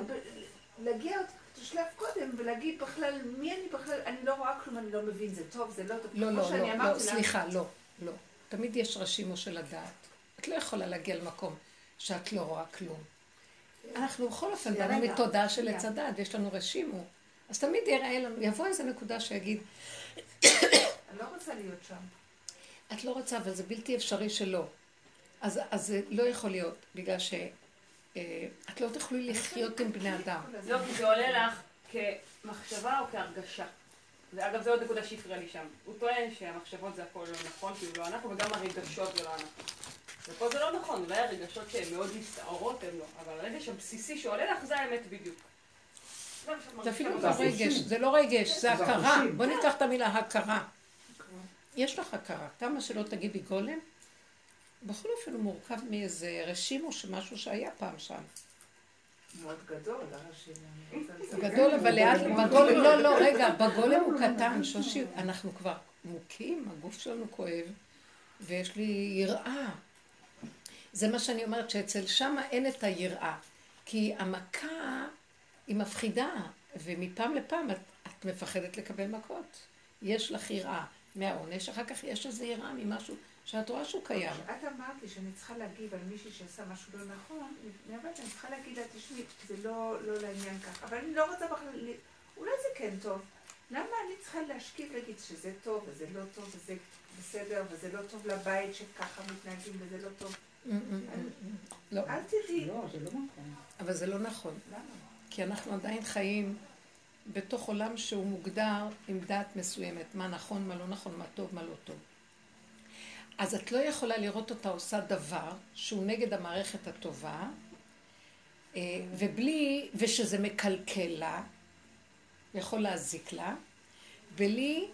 להגיע עוד שלב קודם ולהגיד בכלל, מי אני בכלל, אני לא רואה כלום, אני לא מבין, זה טוב, זה לא טוב. לא, לא, לא, לא, לה, סליחה, לא, לא. תמיד יש רשימו של הדעת. את לא יכולה להגיע למקום שאת לא רואה כלום. אנחנו בכל אופן באנו מתודעה של. עץ הדעת, ויש לנו רשימו. אז תמיד יראה לנו, יבוא איזה נקודה שיגיד, *coughs* אני לא רוצה להיות שם. את לא רוצה, אבל זה בלתי אפשרי שלא. אז, אז זה לא יכול להיות, בגלל ש... את לא תוכלי לחיות עם בני אדם. לא, כי זה עולה לך כמחשבה או כהרגשה. ואגב, זו עוד נקודה שהפריעה לי שם. הוא טוען שהמחשבות זה הכל לא נכון, כי הוא לא אנחנו, וגם הרגשות זה לא אנחנו. ופה זה לא נכון, אולי הרגשות שהן מאוד מסתערות הן לא, אבל הרגש הבסיסי שעולה לך זה האמת בדיוק. זה אפילו לא. רגש, זה לא רגש, זה הכרה. בוא ניקח את המילה הכרה. יש לך הכרה. כמה שלא תגידי גולם, בכל אופן הוא מורכב מאיזה רשימו של משהו שהיה פעם שם. מאוד גדול, לספר. גדול, אבל לאט, בגולם, לא, לא, רגע, בגולם הוא קטן, שושי, אנחנו כבר מוכים, הגוף שלנו כואב, ויש לי יראה. זה מה שאני אומרת, שאצל שמה אין את היראה. כי המכה היא מפחידה, ומפעם לפעם את, את מפחדת לקבל מכות. יש לך יראה מהעונש, אחר כך יש איזו יראה ממשהו שאת רואה שהוא קיים. את אמרת לי שאני צריכה להגיב על מישהי שעשה משהו לא נכון, לפני הבת, אני צריכה להגיד לה, תשמעי, זה לא, לא לעניין כך, אבל אני לא רוצה בכלל, אולי זה כן טוב. למה אני צריכה להשקיף להגיד שזה טוב וזה לא טוב וזה בסדר וזה לא טוב לבית שככה מתנהגים וזה לא טוב? לא, אל תדעי. לא, זה לא נכון. אבל זה לא נכון. למה? כי אנחנו עדיין חיים בתוך עולם שהוא מוגדר עם דעת מסוימת, מה נכון, מה לא נכון, מה טוב, מה לא טוב. אז את לא יכולה לראות אותה עושה דבר שהוא נגד המערכת הטובה, אה, ובלי, ושזה מקלקל לה, יכול להזיק לה, בלי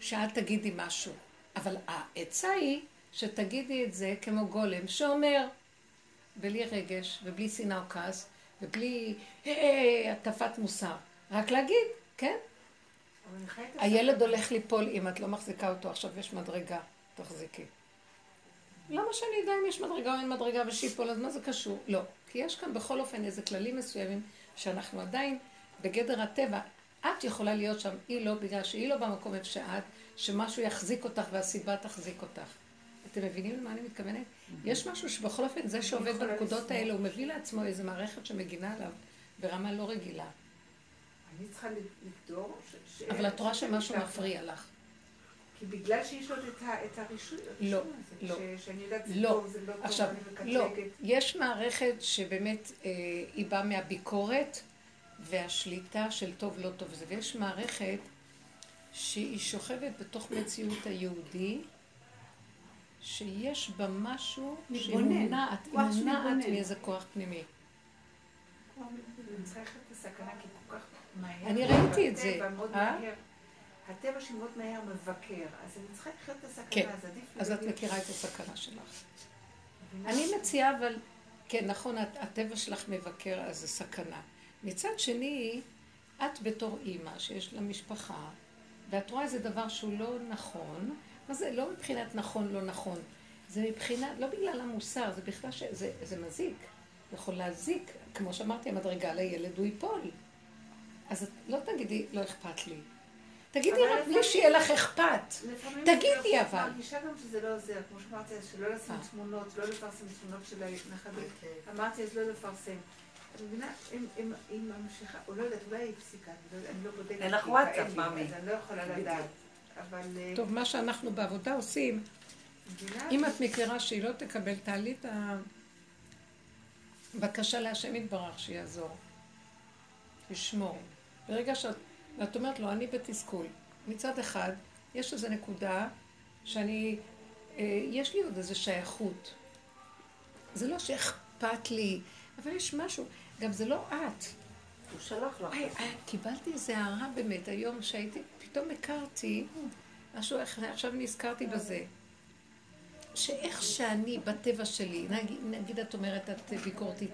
שאת תגידי משהו. אבל העצה היא שתגידי את זה כמו גולם שאומר, בלי רגש ובלי שנאה או כעס, ובלי "אה, הטפת מוסר. רק להגיד, כן? הילד. הולך ליפול אם את לא מחזיקה אותו, עכשיו יש מדרגה, תחזיקי. למה שאני אדע אם יש מדרגה או אין מדרגה ושיפול, אז מה זה קשור? לא. כי יש כאן בכל אופן איזה כללים מסוימים שאנחנו עדיין בגדר הטבע. את יכולה להיות שם, היא לא, בגלל שהיא לא במקום איפה שאת, שמשהו יחזיק אותך והסיבה תחזיק אותך. אתם מבינים למה אני מתכוונת? יש משהו שבכל אופן, זה שעובד בנקודות. האלה, הוא מביא לעצמו איזו מערכת שמגינה עליו ברמה לא רגילה. אני צריכה לגדור ש... אבל את רואה שמשהו. מפריע לך. כי בגלל שיש לו את את הרישוי, לא, הזה, לא. ש- שאני יודעת זה לא. טוב, זה לא טוב, עכשיו, אני לא. יש מערכת שבאמת אה, היא באה מהביקורת והשליטה של טוב לא טוב זה, ויש מערכת שהיא שוכבת בתוך מציאות היהודי, שיש בה משהו שהיא מתבונן. מונעת, היא כוח מונעת. מאיזה כוח פנימי. אני ראיתי את זה. הטבע מאוד אה? מהר. מבקר, אז אני צריכה לחיות את הסכנה, כן. אז עדיף אז את מכירה את הסכנה שלך. אני מציעה, אבל, כן, נכון, הט- הטבע שלך מבקר, אז זה סכנה. מצד שני, את בתור אימא שיש לה משפחה, ואת רואה איזה דבר שהוא לא נכון, מה זה, לא מבחינת נכון, לא נכון, זה מבחינת, לא בגלל המוסר, זה בכלל שזה זה מזיק. יכול להזיק, כמו שאמרתי, המדרגה לילד הוא ייפול. אז את לא תגידי, לא אכפת לי. תגידי רק בלי שיהיה לך אכפת. תגידי, אני אבל. מרגישה גם שזה לא עוזר, כמו שאמרתי, אז שלא לשים אה. תמונות, לא לפרסם תמונות של הנכדים. אוקיי. אמרתי, אז לא לפרסם. את מבינה, אם ממשיכה, או לא יודעת, אולי היא הפסיקה, אני לא- אני לא בודקת. אין לך כי וואטסאפ, מאמי. אז אני לא יכולה לדעת. אבל... אה, טוב, מה שאנחנו בעבודה עושים? אם את מכירה שהיא לא תקבל, תעלי את הבקשה להשם יתברך שיעזור. ישמור. ברגע שאת, ואת אומרת לו, אני בתסכול. מצד אחד, יש איזו נקודה שאני, אה, יש לי עוד איזו שייכות. זה לא שאכפת לי, אבל יש משהו, גם זה לא את. הוא שלח לך. אה, קיבלתי איזה הערה באמת היום, שהייתי, פתאום הכרתי, משהו עכשיו נזכרתי בזה. שאיך שאני בטבע שלי, נגיד, נגיד את אומרת את ביקורתית,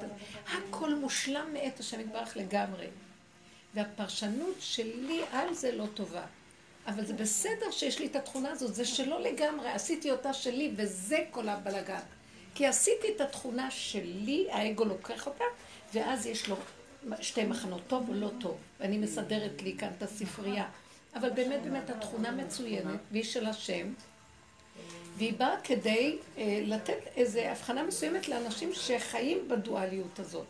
הכל מושלם מאת השם יתברך לגמרי. והפרשנות שלי על זה לא טובה. אבל זה בסדר שיש לי את התכונה הזאת, זה שלא לגמרי, עשיתי אותה שלי וזה כל הבלגן. כי עשיתי את התכונה שלי, האגו לוקח אותה, ואז יש לו שתי מחנות, טוב או לא טוב. ואני מסדרת לי כאן את הספרייה. אבל באמת באמת התכונה מצוינת, והיא של השם, והיא באה כדי אה, לתת איזו הבחנה מסוימת לאנשים שחיים בדואליות הזאת.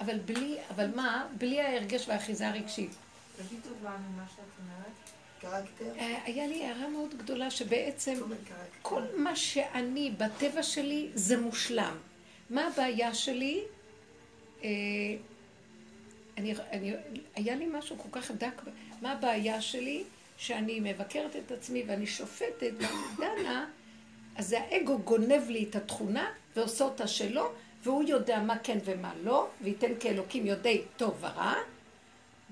אבל בלי, אבל מה? בלי ההרגש והאחיזה הרגשית. תגיד טובה ממה שאת אומרת. קרקטר? אה, היה לי הערה מאוד גדולה שבעצם. כל מה שאני בטבע שלי זה מושלם. מה הבעיה שלי? אה, אני, אני, היה לי משהו כל כך דק, מה הבעיה שלי? שאני מבקרת את עצמי ואני שופטת ואני דנה, אז האגו גונב לי את התכונה ועושה אותה שלו, והוא יודע מה כן ומה לא, וייתן כאלוקים יודעי טוב ורע,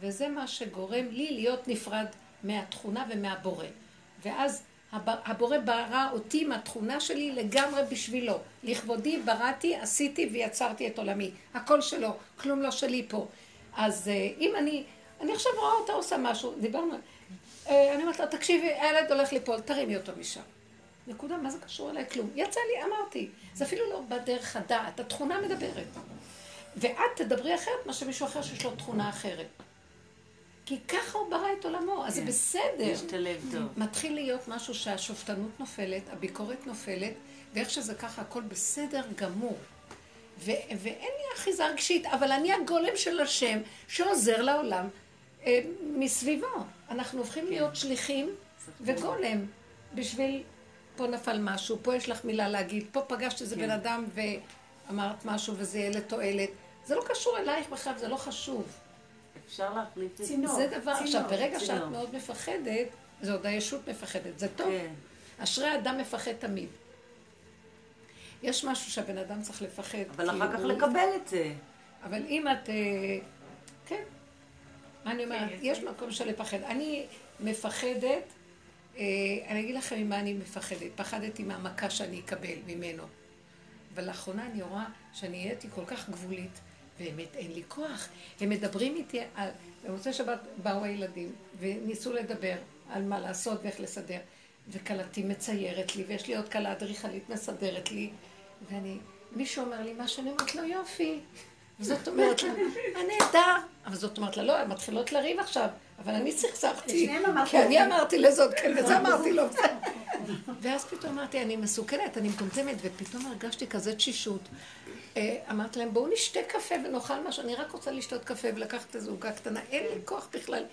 וזה מה שגורם לי להיות נפרד מהתכונה ומהבורא. ואז הב- הבורא ברא אותי מהתכונה שלי לגמרי בשבילו. לכבודי בראתי, עשיתי ויצרתי את עולמי. הכל שלו, כלום לא שלי פה. אז אה, אם אני, אני עכשיו רואה אותה עושה משהו, דיברנו, אה, אני אומרת לה, תקשיבי, הילד הולך ליפול, תרימי אותו משם. נקודה, מה זה קשור אליי? כלום. יצא לי, אמרתי. זה אפילו לא בדרך הדעת, התכונה מדברת. ואת תדברי אחרת מאשר מישהו אחר שיש לו תכונה אחרת. כי ככה הוא ברא את עולמו, אז זה כן. בסדר. להשתלב טוב. מתחיל להיות משהו שהשופטנות נופלת, הביקורת נופלת, ואיך שזה ככה, הכל בסדר גמור. ו- ואין לי אחיזה רגשית, אבל אני הגולם של השם שעוזר לעולם אה, מסביבו. אנחנו הופכים להיות שליחים וגולם בשביל, פה נפל משהו, פה יש לך מילה להגיד, פה פגשת איזה כן. בן אדם ואמרת משהו וזה יהיה לתועלת. זה לא קשור אלייך בכלל, זה לא חשוב. אפשר להחליף את צינור. זה דבר, עכשיו, ברגע שאת צינור. מאוד מפחדת, זה עוד הישות מפחדת, זה טוב. כן. אשרי האדם מפחד תמיד. יש משהו שהבן אדם צריך לפחד. אבל אחר כך הוא- לקבל את זה. אבל אם את... אה, כן. מה אני אומרת? יש מקום של לפחד. אני מפחדת, אני אגיד לכם ממה אני מפחדת. פחדתי מהמכה שאני אקבל ממנו. אבל לאחרונה אני רואה שאני נהייתי כל כך גבולית, באמת אין לי כוח. הם מדברים איתי על... במוצאי שבת באו הילדים וניסו לדבר על מה לעשות ואיך לסדר. וכלתי מציירת לי, ויש לי עוד כלה אדריכלית מסדרת לי, ואני... מישהו אומר לי מה שאני אומרת לו, יופי. וזאת אומרת לה, מה נהדר. אבל זאת אומרת לה, לא, הן מתחילות לריב עכשיו, אבל אני סכסכתי. כי אני. אמרתי לזאת כן, וזה *laughs* אמרתי לו. ואז פתאום אמרתי, אני מסוכנת, אני מטומטמת, ופתאום הרגשתי כזה תשישות. אה, אמרתי להם, בואו נשתה קפה ונאכל משהו, אני רק רוצה לשתות קפה ולקחת איזו עוגה קטנה, אין לי כוח בכלל.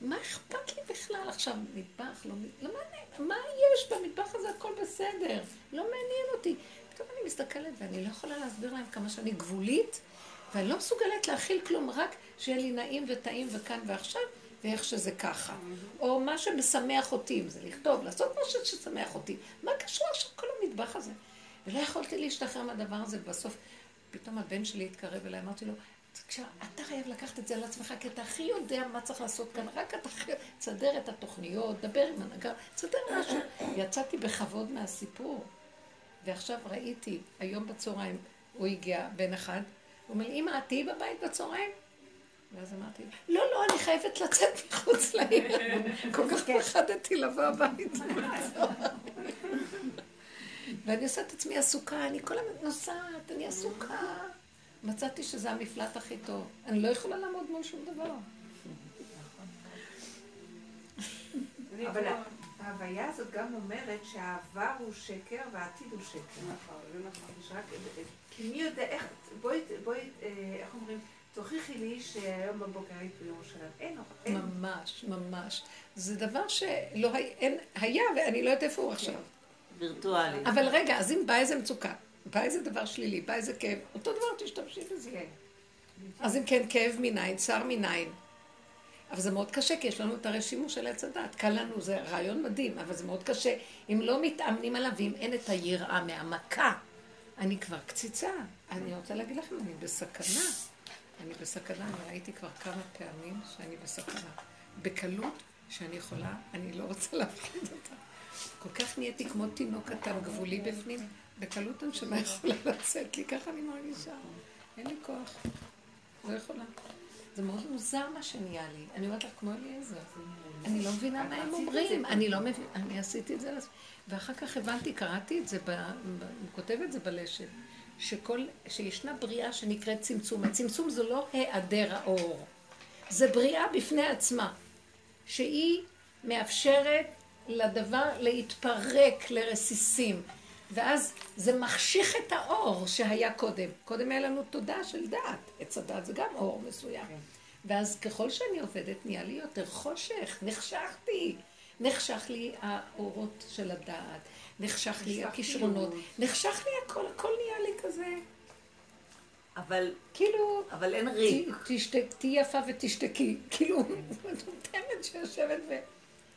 מה אכפת לי בכלל עכשיו? מטבח, לא... לא מעניין, מה יש במטבח הזה? הכל בסדר. לא מעניין אותי. פתאום אני מסתכלת ואני לא יכולה להסביר להם כמה שאני גבולית, ואני לא מסוגלת להכיל כלום, רק שיהיה לי נעים וטעים וכאן ועכשיו, ואיך שזה ככה. או מה שמשמח אותי, אם זה לכתוב, לעשות משהו ששמח אותי. מה קשור עכשיו כל המטבח הזה? ולא יכולתי להשתחרר מהדבר הזה, ובסוף פתאום הבן שלי התקרב אליי, אמרתי לו, אתה חייב לקחת את זה על עצמך, כי אתה הכי יודע מה צריך לעשות כאן, רק אתה חייב, תסדר את התוכניות, דבר עם הנהגה, תסדר משהו. יצאתי בכבוד מהסיפור. ועכשיו ראיתי, היום בצהריים, הוא הגיע, בן אחד, הוא אומר אמא, את תהיי בבית בצהריים? ואז אמרתי, לא, לא, אני חייבת לצאת מחוץ לעיר. *laughs* כל כך פחדתי לבוא הביתה. ואני עושה את עצמי עסוקה, אני כל הזמן נוסעת, אני עסוקה. מצאתי שזה המפלט הכי טוב. אני לא יכולה לעמוד מול שום דבר. אבל ההוויה הזאת גם אומרת שהעבר הוא שקר והעתיד הוא שקר. נכון, זה נכון. יש רק... כי מי יודע איך... בואי, בואי, אה, איך אומרים? תוכיחי לי שהיום בבוקר היית בירושלים. אין, אין. ממש, ממש. זה דבר שלא היה, אין, היה ואני לא יודעת איפה הוא עכשיו. וירטואלי. אבל רגע, אז אם בא איזה מצוקה, בא איזה דבר שלילי, בא איזה כאב, אותו דבר תשתמשי בזה. כן. אז אם כן, כאב מניין, צער מניין. אבל זה מאוד קשה, כי יש לנו את הרי שימוש של עץ הדת. קל לנו, זה רעיון מדהים, אבל זה מאוד קשה. אם לא מתאמנים עליו, ואם אין את היראה מהמכה, אני כבר קציצה. אני רוצה להגיד לכם, אני בסכנה. אני בסכנה, אני ראיתי כבר כמה פעמים שאני בסכנה. בקלות שאני יכולה, אני לא רוצה להפחיד אותה. כל כך נהייתי כמו תינוק קטן גבולי בפנים, בקלות הנשמה יכולה לצאת לי, ככה אני מרגישה. אין לי כוח. לא יכולה. זה מאוד מוזר מה שנהיה לי. אני אומרת לך, כמו אליעזר. אני לא מבינה מה הם אומרים. אני לא מבינה, אני עשיתי את זה לעצמי. ואחר כך הבנתי, קראתי את זה, הוא כותב את זה בלשת, שכל, שישנה בריאה שנקראת צמצום. הצמצום זה לא היעדר האור, זה בריאה בפני עצמה, שהיא מאפשרת לדבר להתפרק לרסיסים. ואז זה מחשיך את האור שהיה קודם. קודם היה לנו תודעה של דעת. עץ הדעת זה גם אור מסוים. ואז ככל שאני עובדת, נהיה לי יותר חושך. נחשכתי. נחשך לי האורות של הדעת. נחשך לי הכישרונות. נחשך לי הכל, הכל נהיה לי כזה. אבל, כאילו, אבל אין ריק. תהיי יפה ותשתקי. *laughs* כאילו, מטומטמת שיושבת ו...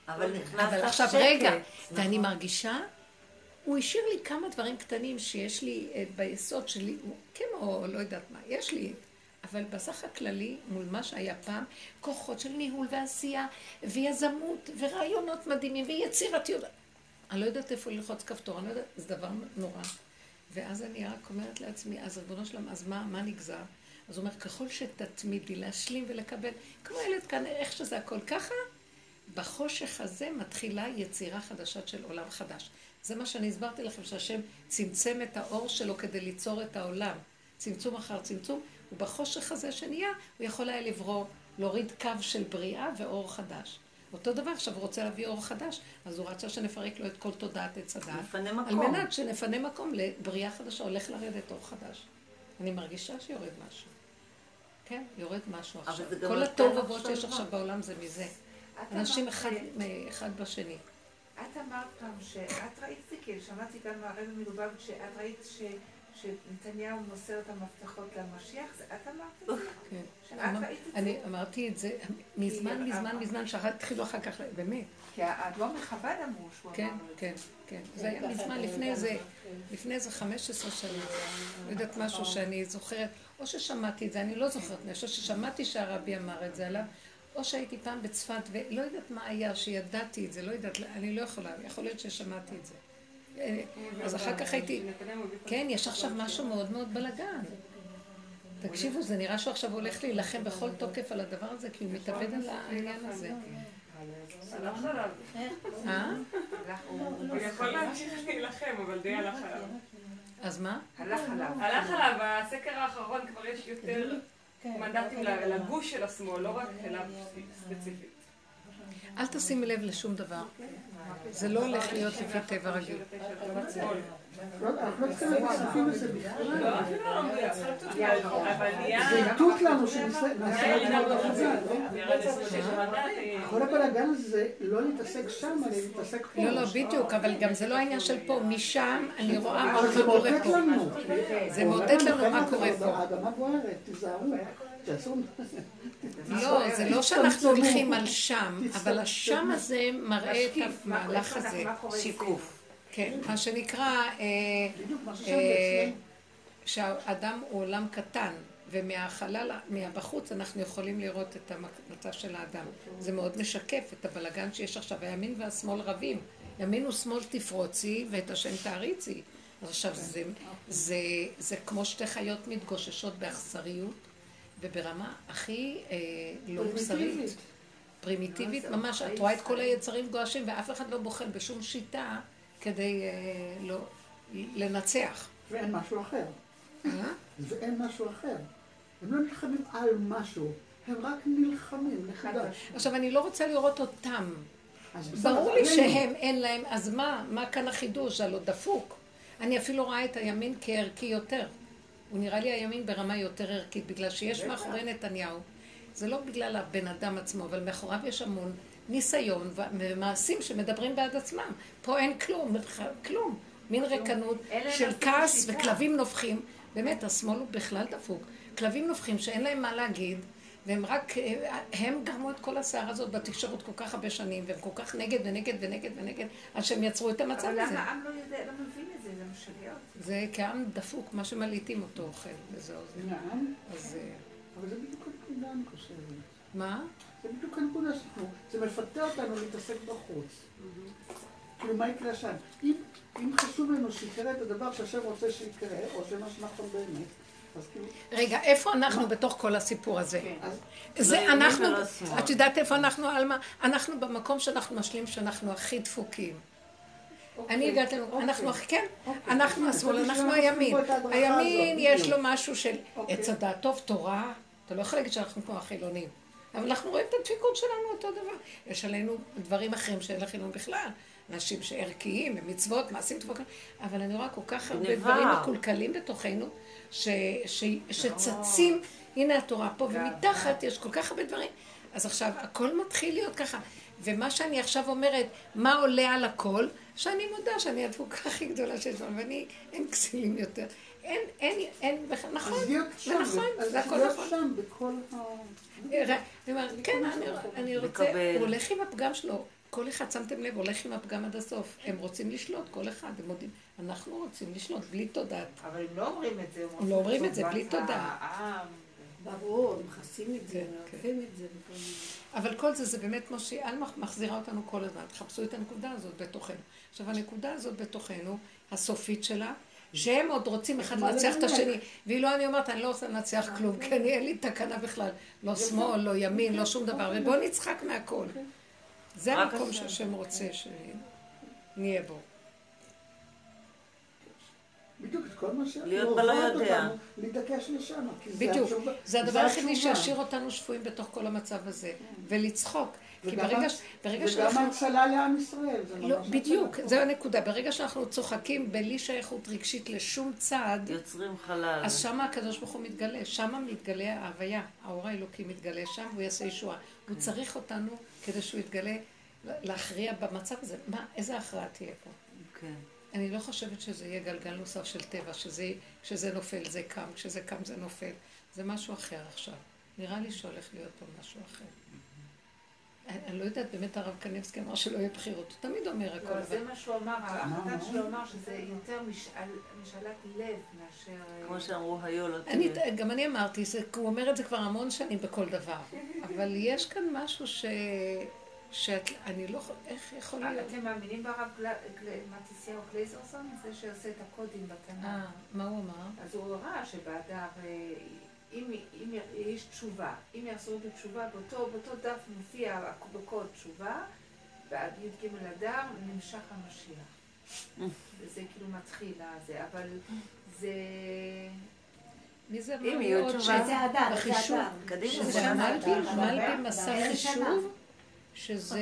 אבל נכנס אבל לך עכשיו שקט. רגע, נכון. ואני מרגישה, הוא השאיר לי כמה דברים קטנים שיש לי אה, ביסוד שלי, כמו לא יודעת מה, יש לי, אבל בסך הכללי, מול מה שהיה פעם, כוחות של ניהול ועשייה, ויזמות, ורעיונות מדהימים, ויצירתיות. אני לא יודעת איפה ללחוץ כפתור, אני לא יודעת, זה דבר נורא. ואז אני רק אומרת לעצמי, אז ריבונו שלם, אז מה, מה נגזר? אז הוא אומר, ככל שתתמידי להשלים ולקבל, כמו ילד כאן, איך שזה הכל ככה, בחושך הזה מתחילה יצירה חדשה של עולם חדש. זה מה שאני הסברתי לכם, שהשם צמצם את האור שלו כדי ליצור את העולם. צמצום אחר צמצום, ובחושך הזה שנהיה, הוא יכול היה לברוא, להוריד קו של בריאה ואור חדש. אותו דבר, עכשיו הוא רוצה להביא אור חדש, אז הוא רצה שנפרק לו את כל תודעת עץ הדעת. נפנה על מקום. מנת שנפנה מקום לבריאה חדשה, הולך לרדת אור חדש. אני מרגישה שיורד משהו. כן, יורד משהו אבל עכשיו. כל התוהו לך ובוהו שיש. עכשיו בעולם זה מזה. אנשים אחד, אחד בשני. את אמרת פעם שאת ראית כי שמעתי כאן מהרבא מלובביץ' שאת ראית ש- שנתניהו מוסר את המפתחות למשיח, זה את אמרת את זה? כן. שאת אמר- ראית את זה? אני אמרתי את זה מזמן, מזמן, מזמן, שהתחילו אחר כך, באמת. כי האדמו"ר מחב"ד אמרו שהוא כן, אמר לו את זה. כן, כן. זה היה מזמן, לפני איזה, לפני איזה 15 שנים. לא יודעת משהו שאני זוכרת, או ששמעתי את זה, אני לא זוכרת, אני חושבת ששמעתי שהרבי אמר את זה עליו, או שהייתי פעם בצפת ולא יודעת מה היה, שידעתי את זה, לא יודעת, אני לא יכולה, יכול להיות ששמעתי את זה. אה, אז אחר כך הייתי, כן, יש עכשיו משהו מאוד מאוד בלאגן. תקשיבו, זה נראה שהוא עכשיו הולך להילחם בכל תוקף על הדבר הזה, כי הוא מתאבד על העניין הזה. הלך עליו. אה? הוא- יכול להמשיך להילחם, אבל די הלך עליו. אז מה? הלך עליו. הלך עליו, בסקר האחרון כבר יש יותר מנדטים לגוש של השמאל, לא רק אליו ספציפית. אל תשימי לב לשום דבר. זה לא הולך להיות לפי טבע רגיל. לא, אנחנו לא צריכים לזה בכלל. לא, לא. זה איתות לנו שנעשה ירידה עבודה חזק, לא? ירד 26 מנדט, כל הבלאגן הזה, לא להתעסק שם, אלא להתעסק פה. לא, לא, בדיוק, אבל גם זה לא העניין של פה. משם אני רואה מה קורה מאותת פה. לנו. זה מאותת לנו מה קורה פה. האדמה בוערת, תיזהרו. לא, זה לא שאנחנו הולכים על שם, אבל השם הזה מראה את המהלך הזה. שיקוף. כן, מה שנקרא, אה, אה. שהאדם הוא עולם קטן, ומהחלל, מהבחוץ אנחנו יכולים לראות את המצב של האדם. זה מאוד משקף את הבלגן שיש עכשיו, הימין והשמאל רבים. ימין ושמאל תפרוצי ואת השם תעריצי. אז עכשיו זה, זה, זה כמו שתי חיות מתגוששות באכזריות וברמה הכי אה, לא מוסרית. פרימיטיבית. פרימיטיבית ממש, את רואה את כל היצרים גועשים ואף אחד לא בוחל בשום שיטה כדי אה, לא, לנצח. ואין משהו אחר. אה? ואין משהו אחר. הם לא נלחמים על משהו, הם רק נלחמים, נקודה. עכשיו, אני לא רוצה לראות אותם. ברור לי. שהם, אין להם, אז מה? מה כאן החידוש? הלא דפוק. אני אפילו רואה את הימין כערכי יותר. הוא נראה לי הימין ברמה יותר ערכית, בגלל שיש מאחורי נתניהו. זה לא בגלל הבן אדם עצמו, אבל מאחוריו יש המון ניסיון ומעשים שמדברים בעד עצמם. פה אין כלום, כלום. מין ריקנות של כעס. וכלבים נובחים. באמת, השמאל הוא בכלל דפוק. כלבים נובחים שאין להם מה להגיד, והם רק, אה, הם גרמו את כל הסערה הזאת בתקשורת כל כך הרבה שנים, והם כל כך נגד ונגד ונגד ונגד, עד שהם יצרו את המצב אבל הזה. למה העם לא יודע, לא מבין את זה? זה של להיות. זה כעם דפוק, מה שמלעיטים אותו אוכל, וזהו זה. נעם, אז אה, אבל זה בדיוק הנקודה, אני חושבת. מה? זה בדיוק הנקודה שאנחנו, זה מפתה אותנו להתעסק בחוץ. כאילו, מה יקרה שם? אם, אם חשוב לנו שיקרה את הדבר שהשם רוצה שיקרה, או שמה שנכון באמת, אז כאילו, רגע, איפה אנחנו בתוך כל הסיפור הזה? זה לא ימין אנחנו. את יודעת איפה אנחנו, עלמה? אנחנו במקום שאנחנו משלים שאנחנו הכי דפוקים. אני הגעתי, לנו- אנחנו, הכי- כן, אוקיי. אנחנו השמאל, אנחנו הימין. הימין יש. לו משהו של אוקיי. עץ הדעת טוב, תורה, אתה לא יכול להגיד שאנחנו כמו החילונים. אבל אנחנו רואים את הדפיקות שלנו אותו דבר. יש עלינו דברים אחרים שאין לחילון בכלל. אנשים שערכיים, במצוות, מעשים טובים, אבל אני רואה כל כך הרבה גניבה. דברים מקולקלים בתוכנו, ש, ש, שצצים, הנה התורה פה, ומתחת יש כל כך הרבה דברים. אז עכשיו, הכל מתחיל להיות ככה. ומה שאני עכשיו אומרת, מה עולה על הכל? שאני מודה שאני הדפוקה הכי גדולה שיש לנו, ואני, אין כסילים יותר. אין, אין, אין, נכון, נכון, אז זה הכל להיות נכון. שם בכל ה... אני אומרת, כן, אני- אני רוצה. הוא הולך עם הפגם שלו. כל אחד, שמתם לב, הולך עם הפגם עד הסוף. הם רוצים לשלוט, כל אחד, הם מודים. אנחנו רוצים לשלוט, בלי תודעת. אבל הם לא אומרים את זה, הם לא אומרים את זה, בלי תודה. העם. ברור, הם מכסים את זה, כן, מערבים את זה. אבל כל זה, זה באמת מה שאלמה מחזירה אותנו כל הזמן. תחפשו את הנקודה הזאת בתוכנו. עכשיו, הנקודה הזאת בתוכנו, הסופית שלה, שהם עוד רוצים אחד לנצח את? השני. ואילו אני אומרת, אני לא רוצה לנצח כלום, כי אני אין לי תקנה בכלל. לא שמאל, לא ימין, לא שום דבר. ובואו נצחק מהכל. זה רק המקום השם. שהשם רוצה שנהיה בו. בדיוק את כל מה. להיות בלא יודע. אותנו, להתעקש לשם. זה בדיוק. זה הדבר היחידי. שישאיר אותנו שפויים בתוך כל המצב הזה. ולצחוק. כי וגם ברגע ברגע וגם שאנחנו... ההצלה לעם ישראל. זה לא, ממש בדיוק, הצלה. זו הנקודה. ברגע שאנחנו צוחקים בלי שייכות רגשית לשום צד, יוצרים חלל. אז שמה הקדוש ברוך הוא מתגלה, שמה מתגלה ההוויה, האור האלוקי מתגלה שם והוא יעשה ישועה. הוא צריך אותנו כדי שהוא יתגלה, להכריע במצב הזה. מה, איזה הכרעה תהיה פה? כן. אני לא חושבת שזה יהיה גלגל נוסף של טבע, שזה, כשזה נופל זה קם, כשזה קם זה נופל. זה משהו אחר עכשיו. נראה לי שהולך להיות פה משהו אחר. אני, לא יודעת, באמת הרב קניבסקי אמר שלא יהיה בחירות. הוא תמיד אומר הכל, לא, זה. מה שהוא אמר, מה? שלו אמר שזה יותר משאל- משאלת לב מאשר... אה, כמו שאמרו, היו לא אני, תהיה. גם אני אמרתי, זה, הוא אומר את זה כבר המון שנים בכל דבר. אבל יש כאן משהו ש... שאת... אני לא... איך יכול להיות? אתם מאמינים ברב מתיסיהו גלייזרסון? זה שעושה את הקודים בתנ"ך. אה, מה הוא אמר? אז הוא ראה שבאדר, אה, אם, אם יש תשובה, אם יחזרו בתשובה, באותו, באותו דף מופיע בקוד תשובה, ועד י"ג אדר נמשך המשיח. וזה כאילו מתחיל הזה, אבל זה... מי זה אמר? יהיו עוד תשובה. ש- זה הדר, זה בחישוב. קדימה, שזה זה הדר, מלבי מסע. חישוב, שזה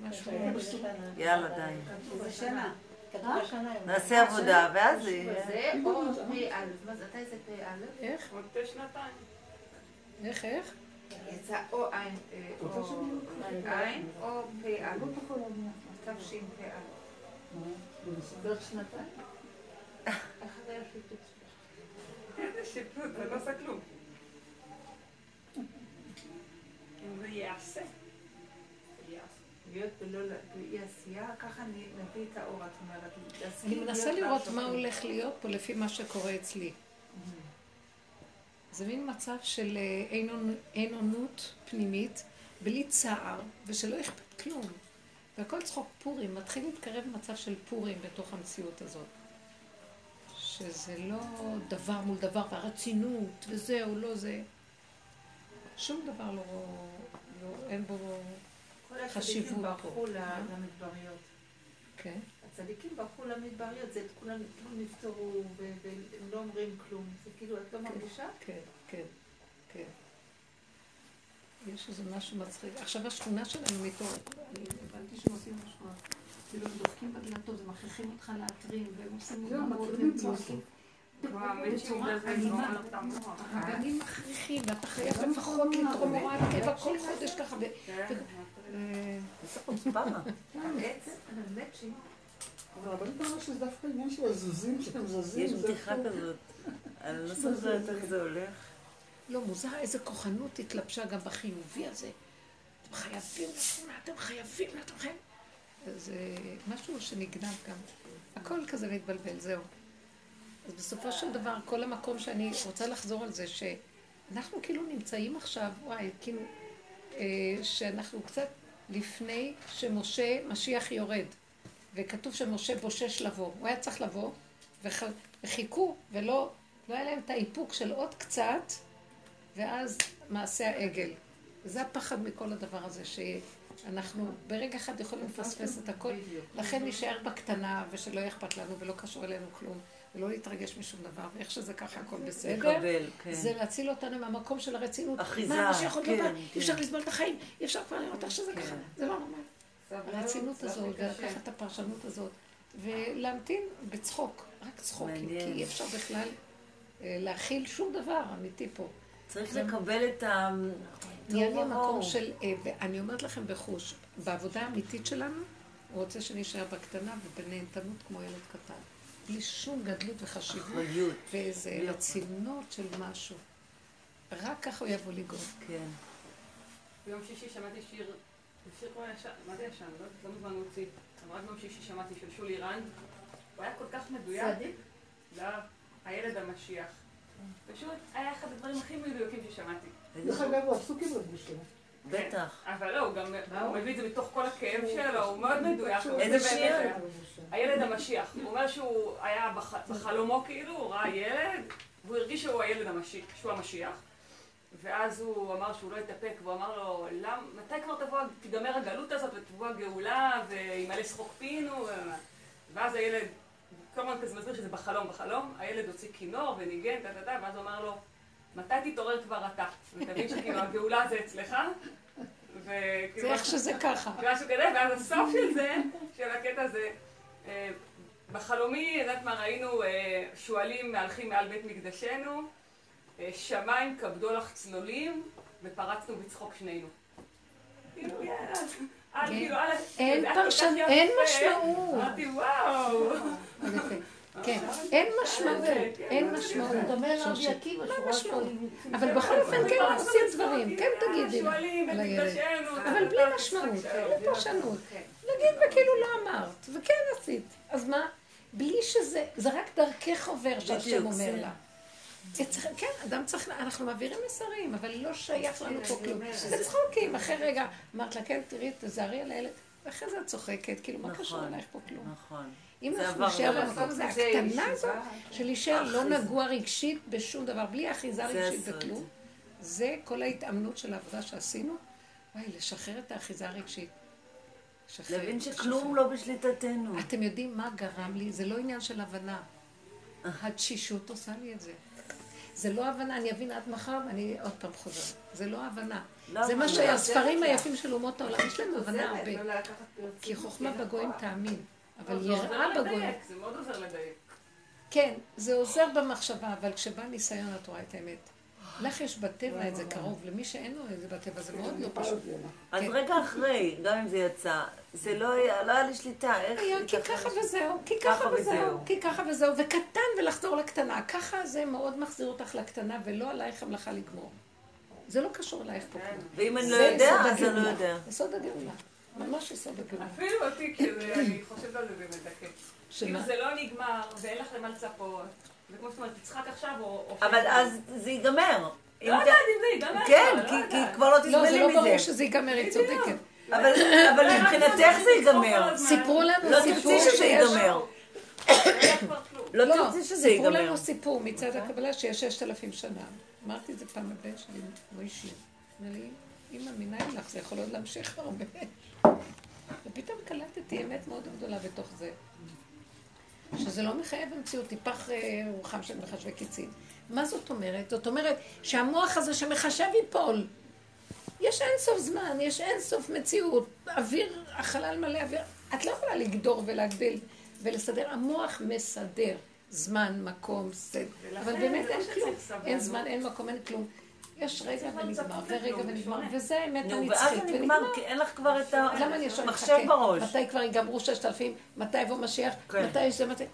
*laughs* משהו... יאללה, די. אה? נעשה עבודה, ואז יהיה. זה או פ"א, מתי זה פ"א? איך? עוד שנתיים. איך, איך? יצא או עין, אה, או פ"א. תשפ"א. בעוד שנתיים. איך זה השיפוט? איזה שיפוט, זה לא עושה כלום. אם זה ייעשה. להיות באי עשייה, ככה נביא את האור, את אומרת. להסכים אני מנסה לראות. מה הולך להיות פה לפי מה שקורה אצלי. זה מין מצב של אה, אין אונות פנימית, בלי צער, ושלא אכפת כלום. והכל צחוק פורים, מתחיל להתקרב מצב של פורים בתוך המציאות הזאת. שזה לא דבר מול דבר, והרצינות, וזהו, לא זה. שום דבר לא, לא אין בו, חשיבות ברחו פה. כן. הצדיקים ברחו למדבריות, זה כולם נפטרו, והם לא אומרים כלום. זה כאילו, את לא מרגישה? כן, כן, כן. יש איזה משהו מצחיק. עכשיו השכונה שלנו מתעוררת. אני הבנתי שהם עושים משהו, כאילו הם דופקים בדלתות ומכריחים אותך להתרים, והם עושים מודעות, מתרימים והם צועקים. הרבנים מכריחים, ואתה חייב לפחות נכון, לתרום באמת. הוראת קבע כל חודש ככה. ו- איזה חוצפה. העץ, המצ'ינג. אבל הרבנית אמרה שזה דווקא עניין של הזוזים שהם זזים. יש זה בדיחה פה. כזאת. *laughs* אני זוכרת איך זה הולך. לא, מוזר איזה כוחנות התלבשה גם בחיובי הזה. אתם חייבים לתמונה, אתם חייבים, אתם חייבים. זה משהו שנגנב גם. הכל כזה מתבלבל, זהו. אז בסופו של דבר, כל המקום שאני רוצה לחזור על זה, שאנחנו כאילו נמצאים עכשיו, וואי, כאילו, אה, שאנחנו קצת לפני שמשה, משיח יורד. וכתוב שמשה בושש לבוא. הוא היה צריך לבוא, וח- וחיכו, ולא לא היה להם את האיפוק של עוד קצת, ואז מעשה העגל. זה הפחד מכל הדבר הזה, שאנחנו ברגע אחד יכולים לפספס את הכל, לכן נשאר בקטנה, ושלא יהיה אכפת לנו, ולא קשור אלינו כלום, ולא להתרגש משום דבר, ואיך שזה ככה הכל בסדר. לקבל, כן. זה להציל אותנו מהמקום של הרצינות. אחיזה, מה, המשיח עוד לא כן, בא, כן. אי אפשר לסבול את החיים, אי אפשר כבר לראות איך שזה ככה, זה לא נורמל. הרצינות הזאת. ולקחת את הפרשנות הזאת, ולהמתין בצחוק, רק צחוק, כי. אי אפשר בכלל אה, להכיל שום דבר אמיתי פה. צריך לקבל את ה... נהיה לי מקום. של, אה, ואני אומרת לכם בחוש, בעבודה האמיתית שלנו, הוא רוצה שנישאר בקטנה ובנהנתנות כמו ילד קטן. בלי שום גדלות וחשיבות. ואיזה רצינות של משהו. רק ככה הוא יבוא לגרום. כן. ביום שישי שמעתי שיר, זה שיר כבר ישן, מה זה ישן? לא לא מזמן הוא הוציא. אבל רק ביום שישי שמעתי של שולי רנד. הוא היה כל כך מדויק. צדיק? לא, הילד המשיח. פשוט היה אחד הדברים הכי מדויקים ששמעתי. דרך אגב, הוא עסוק עם לבוש שלו. בטח. אבל לא, הוא גם מביא את זה מתוך כל הכאב שלו, הוא מאוד מדויק. איזה זה שיר? הילד המשיח. הוא אומר שהוא היה בח- בחלומו כאילו, הוא ראה ילד, והוא הרגיש שהוא הילד המשיח, שהוא המשיח. ואז הוא אמר שהוא לא יתאפק, והוא אמר לו, למ, מתי כבר תבוא, תיגמר הגלות הזאת ותבוא הגאולה, וימלא שחוק פינו. ואז הילד, כל הזמן כזה מסביר שזה בחלום, בחלום, הילד הוציא כינור וניגן, טה טה טה, ואז הוא אמר לו, מתי תתעורר כבר אתה? ותבין שכאילו הגאולה זה אצלך. זה איך שזה ככה. משהו כזה, ואז הסוף של זה, של הקטע זה, אה, בחלומי, יודעת מה, ראינו אה, שועלים מהלכים מעל בית מקדשנו, אה, שמיים כבדו לך צלולים, ופרצנו בצחוק שנינו. כאילו, יאללה, כן. כאילו. אין יפה. אין משמעות. אמרתי, וואו. כן, אין משמעות, אין משמעות. של... אבל בכל אופן כן פרצנו עושים דברים, כן כאילו, תגידי. במקדשנו, אבל בלי משמעות, אין פרשנות. נגיד וכאילו לא אמרת, וכן עשית. אז מה? בלי שזה, זה רק דרכך עובר שהשם אומר. לה. כן, אדם צריך, אנחנו מעבירים מסרים, אבל לא שייך לנו פה כלום. זה צחוקים, אחרי רגע, אמרת לה, כן, תראי, תזהרי על הילד, ואחרי זה את צוחקת, כאילו, מה קשור נכון. אלייך פה כלום? נכון. אם אנחנו נשאר. במקום הזה, זה הקטנה. הזאת, של להישאר לא. נגוע רגשית בשום דבר, בלי אחיזה זה רגשית. בכלום, זה כל ההתאמנות של העבודה שעשינו, וואי, לשחרר את האחיזה הרגשית. להבין. שכלום לא בשליטתנו. אתם יודעים מה גרם לי? זה לא עניין של הבנה. התשישות עושה לי את זה. זה לא הבנה, אני אבין עד מחר ואני עוד פעם חוזרת. זה לא הבנה. לא זה מה. שהספרים היפים של אומות העולם, יש להם הבנה הרבה. לא. כי חוכמה כן, בגויים. תאמין, אבל זה יראה בגויים. לדייק, זה מאוד עוזר לדייק. כן, זה עוזר במחשבה, אבל כשבא ניסיון את רואה את האמת. לך יש בטבע את זה קרוב, למי שאין לו את זה בטבע זה מאוד לא פשוט. אז כן. רגע אחרי, גם אם זה יצא, זה לא היה, לא היה לי שליטה. איך היה כי ככה וזהו, כי ככה וזהו. כי ככה וזהו, וקטן ולחזור לקטנה. ככה זה מאוד מחזיר אותך לקטנה, ולא עלייך המלאכה לגמור. זה לא קשור אלייך פה כלום. ואם אני לא זה יודע, אז אני לא. יודע. יסוד הגאולה. ממש יסוד הגאולה. אפילו אותי, כאילו, אני חושבת על זה זה מדכא. כאילו שמה? זה לא נגמר, ואין לך למה לצפות. זה כמו שאת אומרת, תצחק עכשיו או... אבל. אז זה ייגמר. אם לא יודעת אם זה ייגמר. כן, לא כי-. כי כבר לא לא, זה תסבלי לא ברור מזה. שזה ייגמר, היא צודקת. אבל אבל מבחינתך זה ייגמר. סיפרו לנו לא סיפור תרצי שזה שיש... ייגמר. לא היה כבר כלום. לא לא, תרצי שזה סיפרו ייגמר. לנו סיפור מצד הקבלה שיש ששת אלפים שנה. אמרתי את זה פעם לבן שלי, מוישי. אמר לי, אמא, מנין לך? זה יכול עוד להמשיך הרבה. ופתאום קלטתי אמת מאוד גדולה בתוך זה. שזה לא מחייב המציאות, טיפח אה, רוחם של מחשבי קיצין. מה זאת אומרת? זאת אומרת שהמוח הזה שמחשב ייפול. יש אין סוף זמן, יש אין סוף מציאות, אוויר, החלל מלא אוויר. את לא יכולה לגדור ולהגביל ולסדר. המוח מסדר זמן, מקום, סדר. אבל באמת אין כלום. אין זמן, אין מקום, אין כלום. יש רגע ונגמר, ורגע ונגמר, וזה האמת ואז הנצחית, זה ונגמר. נגמר, כי אין לך כבר את למה אני עכשיו המחשב? בראש. מתי כבר ייגמרו ששת אלפים? מתי יבוא משיח? כן. מתי יש זה? מתי...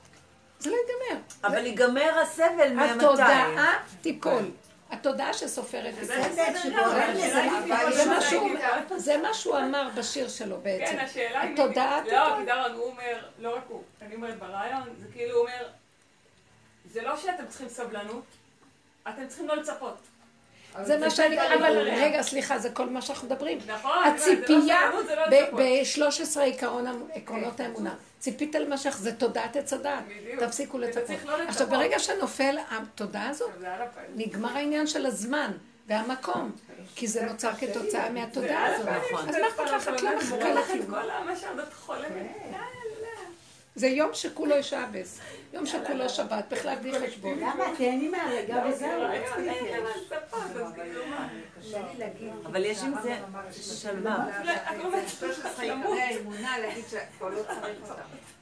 זה לא ייגמר. אבל ייגמר הסבל מהמתי. התודעה תיפול. התודעה שסופרת את זה. זה מה שהוא- אמר בשיר שלו בעצם. כן, השאלה היא... התודעה לא. כי דרן, הוא אומר, לא רק הוא, אני אומרת ברעיון, זה כאילו הוא אומר, זה לא שאתם צריכים סבלנות, אתם צריכים לא לצפות. זה מה שאני... אבל רגע, סליחה, זה כל מה שאנחנו מדברים. נכון, לא הציפייה זה לא לצפות. ב-13 עקרונות האמונה. ציפית למשך, זה תודעת עץ הדעת. תפסיקו לצפות. לא. עכשיו, ברגע שנופל התודעה הזאת. נגמר העניין של הזמן והמקום. כי זה נוצר כתוצאה מהתודעה הזאת. נכון. אז מה אכפת לך? את לא מחכה לכלום. חולמת. זה יום שכולו שבס. יום שכולו שבת, בכלל בלי חשבון. למה? תהני מהרגע וזהו. לי להגיד. אבל יש עם זה שפה לא.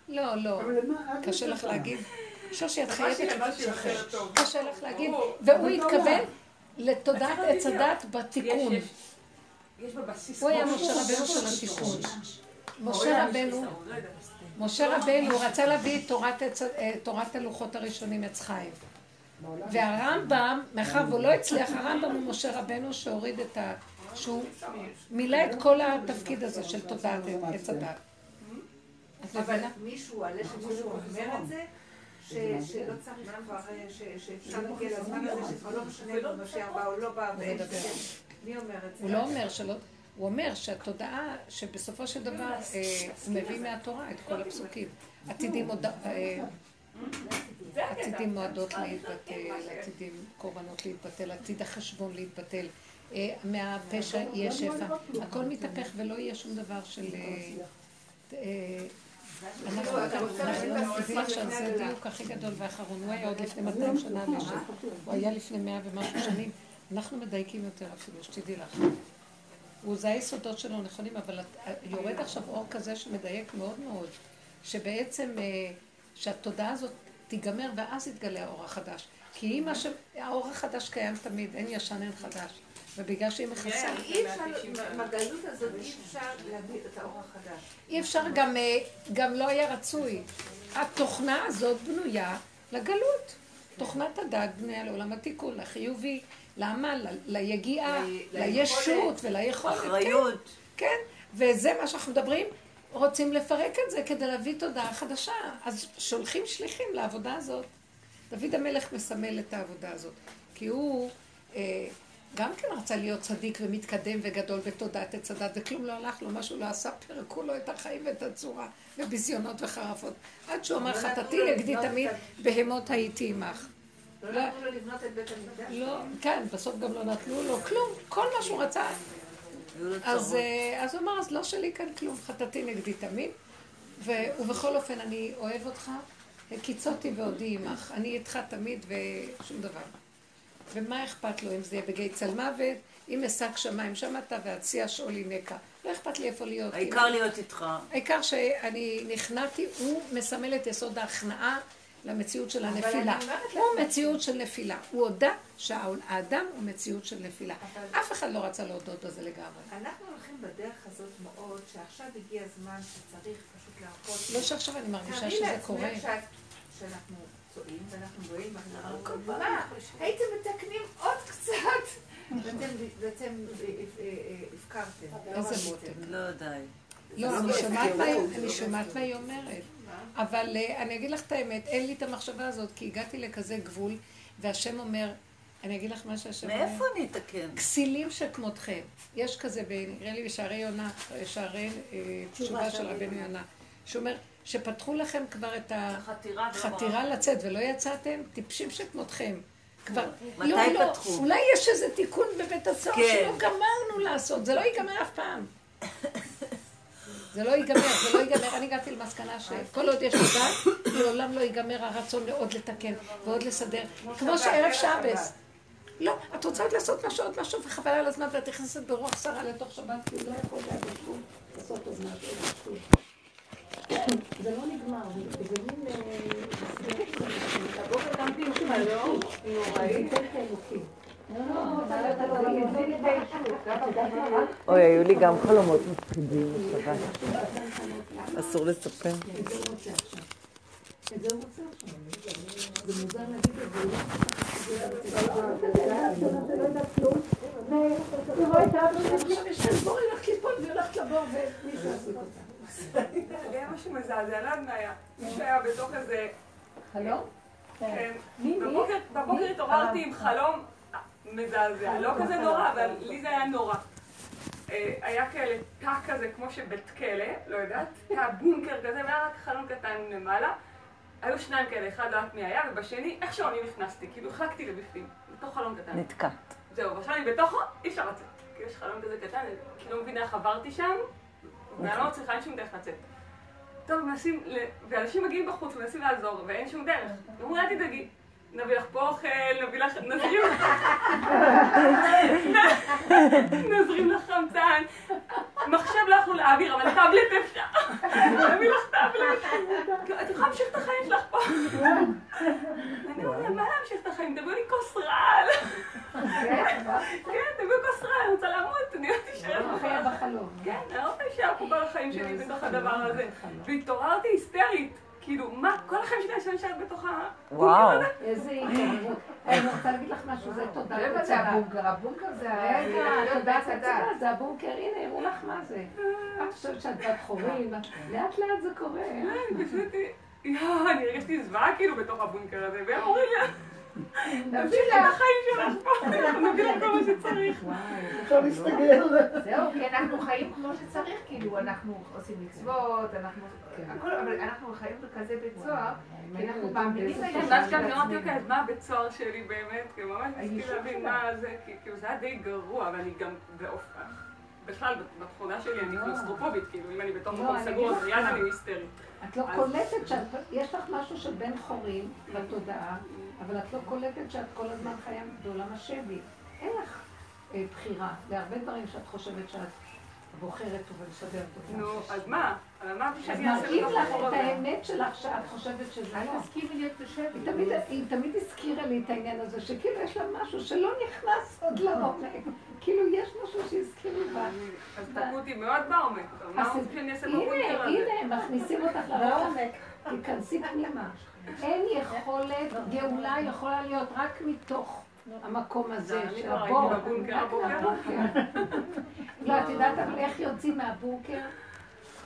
לא, לא. אבל למה? את קשה לך. להגיד. שושי, את חייבת טוב. קשה לך להגיד. והוא אבל לא התכוון למה? לתודעת עץ הדת בתיקון. הוא היה. משה רבנו של התיקון. משה לא רבנו. משה רבנו רצה להביא את תורת אה, תורת הלוחות הראשונים, עץ חיים. והרמב"ם, מאחר והוא לא הצליח, הרמב"ם הוא משה רבנו שהוריד את ה... שהוא מילא את כל התפקיד הזה של תודעת עץ הדת. את אבל? מישהו, עלה שמישהו אומר את זה, ש- שלא צריך כבר, אה, שאפשר להגיע לזמן הזה, שכבר לא משנה אם משיח בא או לא בא, ואין מדבר. מי אומר את זה? הוא לא אומר שלא, הוא אומר שהתודעה, שבסופו של דבר אה, הוא מביא מהתורה את כל הפסוקים. עתידים עוד... אה. עתידים מועדות להתבטל, עתידים קורבנות להתבטל, עתיד החשבון להתבטל. אה, מהפשע יהיה שפע. הכל מתהפך ולא יהיה שום דבר של... אה, אה, אנחנו אנחנו מבינים עכשיו, זה הדיוק הכי גדול והאחרון. הוא היה עוד לפני 200 שנה לשם. הוא היה לפני 100 ומשהו שנים. אנחנו מדייקים יותר אפילו, שתדעי לך. הוא, זה היסודות שלו נכונים, אבל יורד עכשיו אור כזה שמדייק מאוד מאוד, שבעצם, אה, שהתודעה הזאת תיגמר ואז יתגלה האור החדש. כי אם האור החדש קיים תמיד, אין ישן, אין חדש. ובגלל שהיא מכסה, אי אפשר, עם הגלות הזאת אי אפשר להביא את האור החדש. אי אפשר גם, אה, גם לא היה רצוי. התוכנה הזאת בנויה לגלות. תוכנת הדג בנויה לעולם התיקון, לחיובי, לעמל, ל- ליגיעה, לישות וליכולת. כן. אחריות. כן, וזה מה שאנחנו מדברים, רוצים לפרק את זה כדי להביא תודעה חדשה. אז שולחים שליחים לעבודה הזאת. דוד המלך מסמל את העבודה הזאת, כי הוא אה, גם כן רצה להיות צדיק ומתקדם וגדול בתודעת עץ הדת, וכלום לא הלך לו, מה שהוא לא עשה, פירקו לו את החיים ואת הצורה, וביזיונות וחרפות. עד שהוא אמר, לא חטאתי לו נגדי לבנות תמיד, את בהמות הייתי עמך. לא. נתנו לו לבנות את בית המקדש. לא, כן, בסוף גם לא נתנו לו כלום, כל מה שהוא רצה, אז. אה, אז הוא אמר, אז לא שלי כאן כלום, חטאתי נגדי תמיד. ובכל אופן, אני אוהב אותך, קיצותי ועודי עמך. אני איתך תמיד ושום דבר. ומה אכפת לו אם זה יהיה בגיא צל מוות, אם אשק שמיים שמעת והציע שאולי נקע. לא אכפת לי איפה להיות. העיקר להיות איתך. העיקר שאני נכנעתי, הוא מסמל את יסוד ההכנעה למציאות של הנפילה. הוא מציאות של נפילה. הוא הודה שהאדם הוא מציאות של נפילה. אף אחד לא רצה להודות בזה לגמרי. אנחנו הולכים בדרך הזאת מאוד, שעכשיו הגיע הזמן שצריך פשוט להרפות. לא שעכשיו אני מרגישה שזה קורה. שאנחנו צועים ואנחנו רואים אומרים, מה, הייתם מתקנים עוד קצת, ואתם אה, אה, אה, הפקרתם. לא איזה רציתם. מותק. לא די. לא, אני שומעת מה היא- אני שומעת מה היא אומרת. אבל אה, אני אגיד לך את האמת, אין לי את המחשבה הזאת, כי הגעתי לכזה גבול, והשם אומר, אני אגיד לך מה שהשם אומר. מאיפה אני אתקן? כסילים שכמותכם. יש כזה, נראה לי בשערי יונה, שערי אה, תשובה של רבנו יונה, שאומר, שפתחו לכם כבר את חתירה החתירה לצאת ולא יצאתם, טיפשים שכמותכם. כבר, מתי לא, לא, פתחו? אולי יש איזה תיקון בבית הסוהר כן. שלא גמרנו לעשות, זה לא ייגמר אף פעם. זה לא ייגמר, זה לא ייגמר. אני הגעתי למסקנה שכל עוד יש תודה, לעולם לא ייגמר הרצון לעוד לתקן ועוד לסדר. כמו שערב שבס. לא, את רוצה עוד לעשות משהו, עוד משהו, וחבל על הזמן, ואת נכנסת ברוח שרה לתוך שבת, כי הוא לא יכול להגיד כלום, לעשות עוד משהו. זה לא נגמר, זה זה מין... אה, הבוקר קמתי עם חלום נוראי. אוי, היו לי גם חלומות מפחידים בשבת. אסור לספר. זה לא. היה משהו מזעזע, לא יודעת מה היה. מישהו היה בתוך איזה... חלום? כן. מי? בבוקר- בבוקר התעוררתי עם חלום מזעזע, לא כזה נורא, אבל לי זה היה נורא. אה, היה כאלה תא כזה, כמו שבית כלא, לא יודעת, תא בונקר כזה, והיה רק חלון קטן למעלה. היו שניים כאלה, אחד לא יודעת מי היה, ובשני, איכשהו אני נכנסתי, כאילו החלקתי לבפנים, בתוך חלון קטן. נתקעת. זהו, ועכשיו אני בתוכו, אי אפשר לצאת. כי יש חלון כזה קטן, אני כאילו לא מבינה איך עברתי שם, ואני לא מצליחה, אין שום דרך לצאת. טוב, מנסים, ואנשים מגיעים בחוץ, מנסים לעזור, ואין שום דרך. ואומרים, אל תדאגי, נביא לך פה אוכל, נביא לך, נזרים נזרים לך חמצן. מחשב לא יכלו להעביר, אבל טאבלט אפשר. נביא לך טאבלט. את יכולה להמשיך את החיים שלך פה. אני אומרת, מה להמשיך את החיים? תביאו לי כוס רעל. כן, תביאו כוס רעל, אני רוצה למות, אני לא לא חיה בחלום. כן, אני לא רוצה להישאר פה כל החיים שלי בתוך הדבר הזה. והתעוררתי היסטרית. כאילו, מה, כל החיים שלי אני נשארת בתוך ה... וואו. איזה התעוררות. אני רוצה להגיד לך משהו, זה תודה רבע זה הבונקר, הבונקר זה ה... רגע, תודה תודה, זה הבונקר, הנה, הראו לך מה זה. את חושבת שאת בת חורים, לאט לאט זה קורה. פשוט, יואו, אני הרגשתי זוועה כאילו בתוך הבונקר הזה, והם אומרים לי, תמשיכי את החיים שלך פה, נביא לך כל מה שצריך. אפשר להסתגל. זהו, כי אנחנו חיים כמו שצריך, כאילו, אנחנו עושים מצוות, אנחנו... הכל, אבל אנחנו חיים בכזה בית סוהר, כי אנחנו מאמינים ואז גם אמרתי, אוקיי, אז מה הבית סוהר שלי באמת? כי ממש ניסיתי להבין מה זה, כי כאילו זה היה די גרוע, ואני גם באופן... בכלל, בתכונה שלי אני קלוסטרופובית, כאילו, אם אני בתוך לא, מקום אני סגור, אז מיד מה. אני היסטרית. את לא קולטת שאת, יש לך משהו של בן חורים בתודעה, אבל את לא קולטת שאת כל הזמן חיה בעולם השבי. אין לך אה, בחירה להרבה דברים שאת חושבת שאת בוחרת ולסדר אותם. נו, אז מה? אמרתי שאני אעשה מראים בתוך לך את. האמת שלך שאת חושבת שזה אל לא. תסכימי להיות בשבי. היא תמיד, היא תמיד הזכירה לי את העניין הזה, שכאילו יש לה משהו שלא נכנס עוד לעומק. כאילו יש משהו שהזכיר לי בה. אז תקעו אותי מאוד בעומק. מה שאני אעשה בבונקר הנה, הזה? הנה, מכניסים אותך לעומק. תיכנסי פנימה. אין יכולת, גאולה יכולה להיות רק מתוך המקום הזה של לא הבור. רק. מהבונקר. לא, את יודעת אבל איך יוצאים מהבונקר?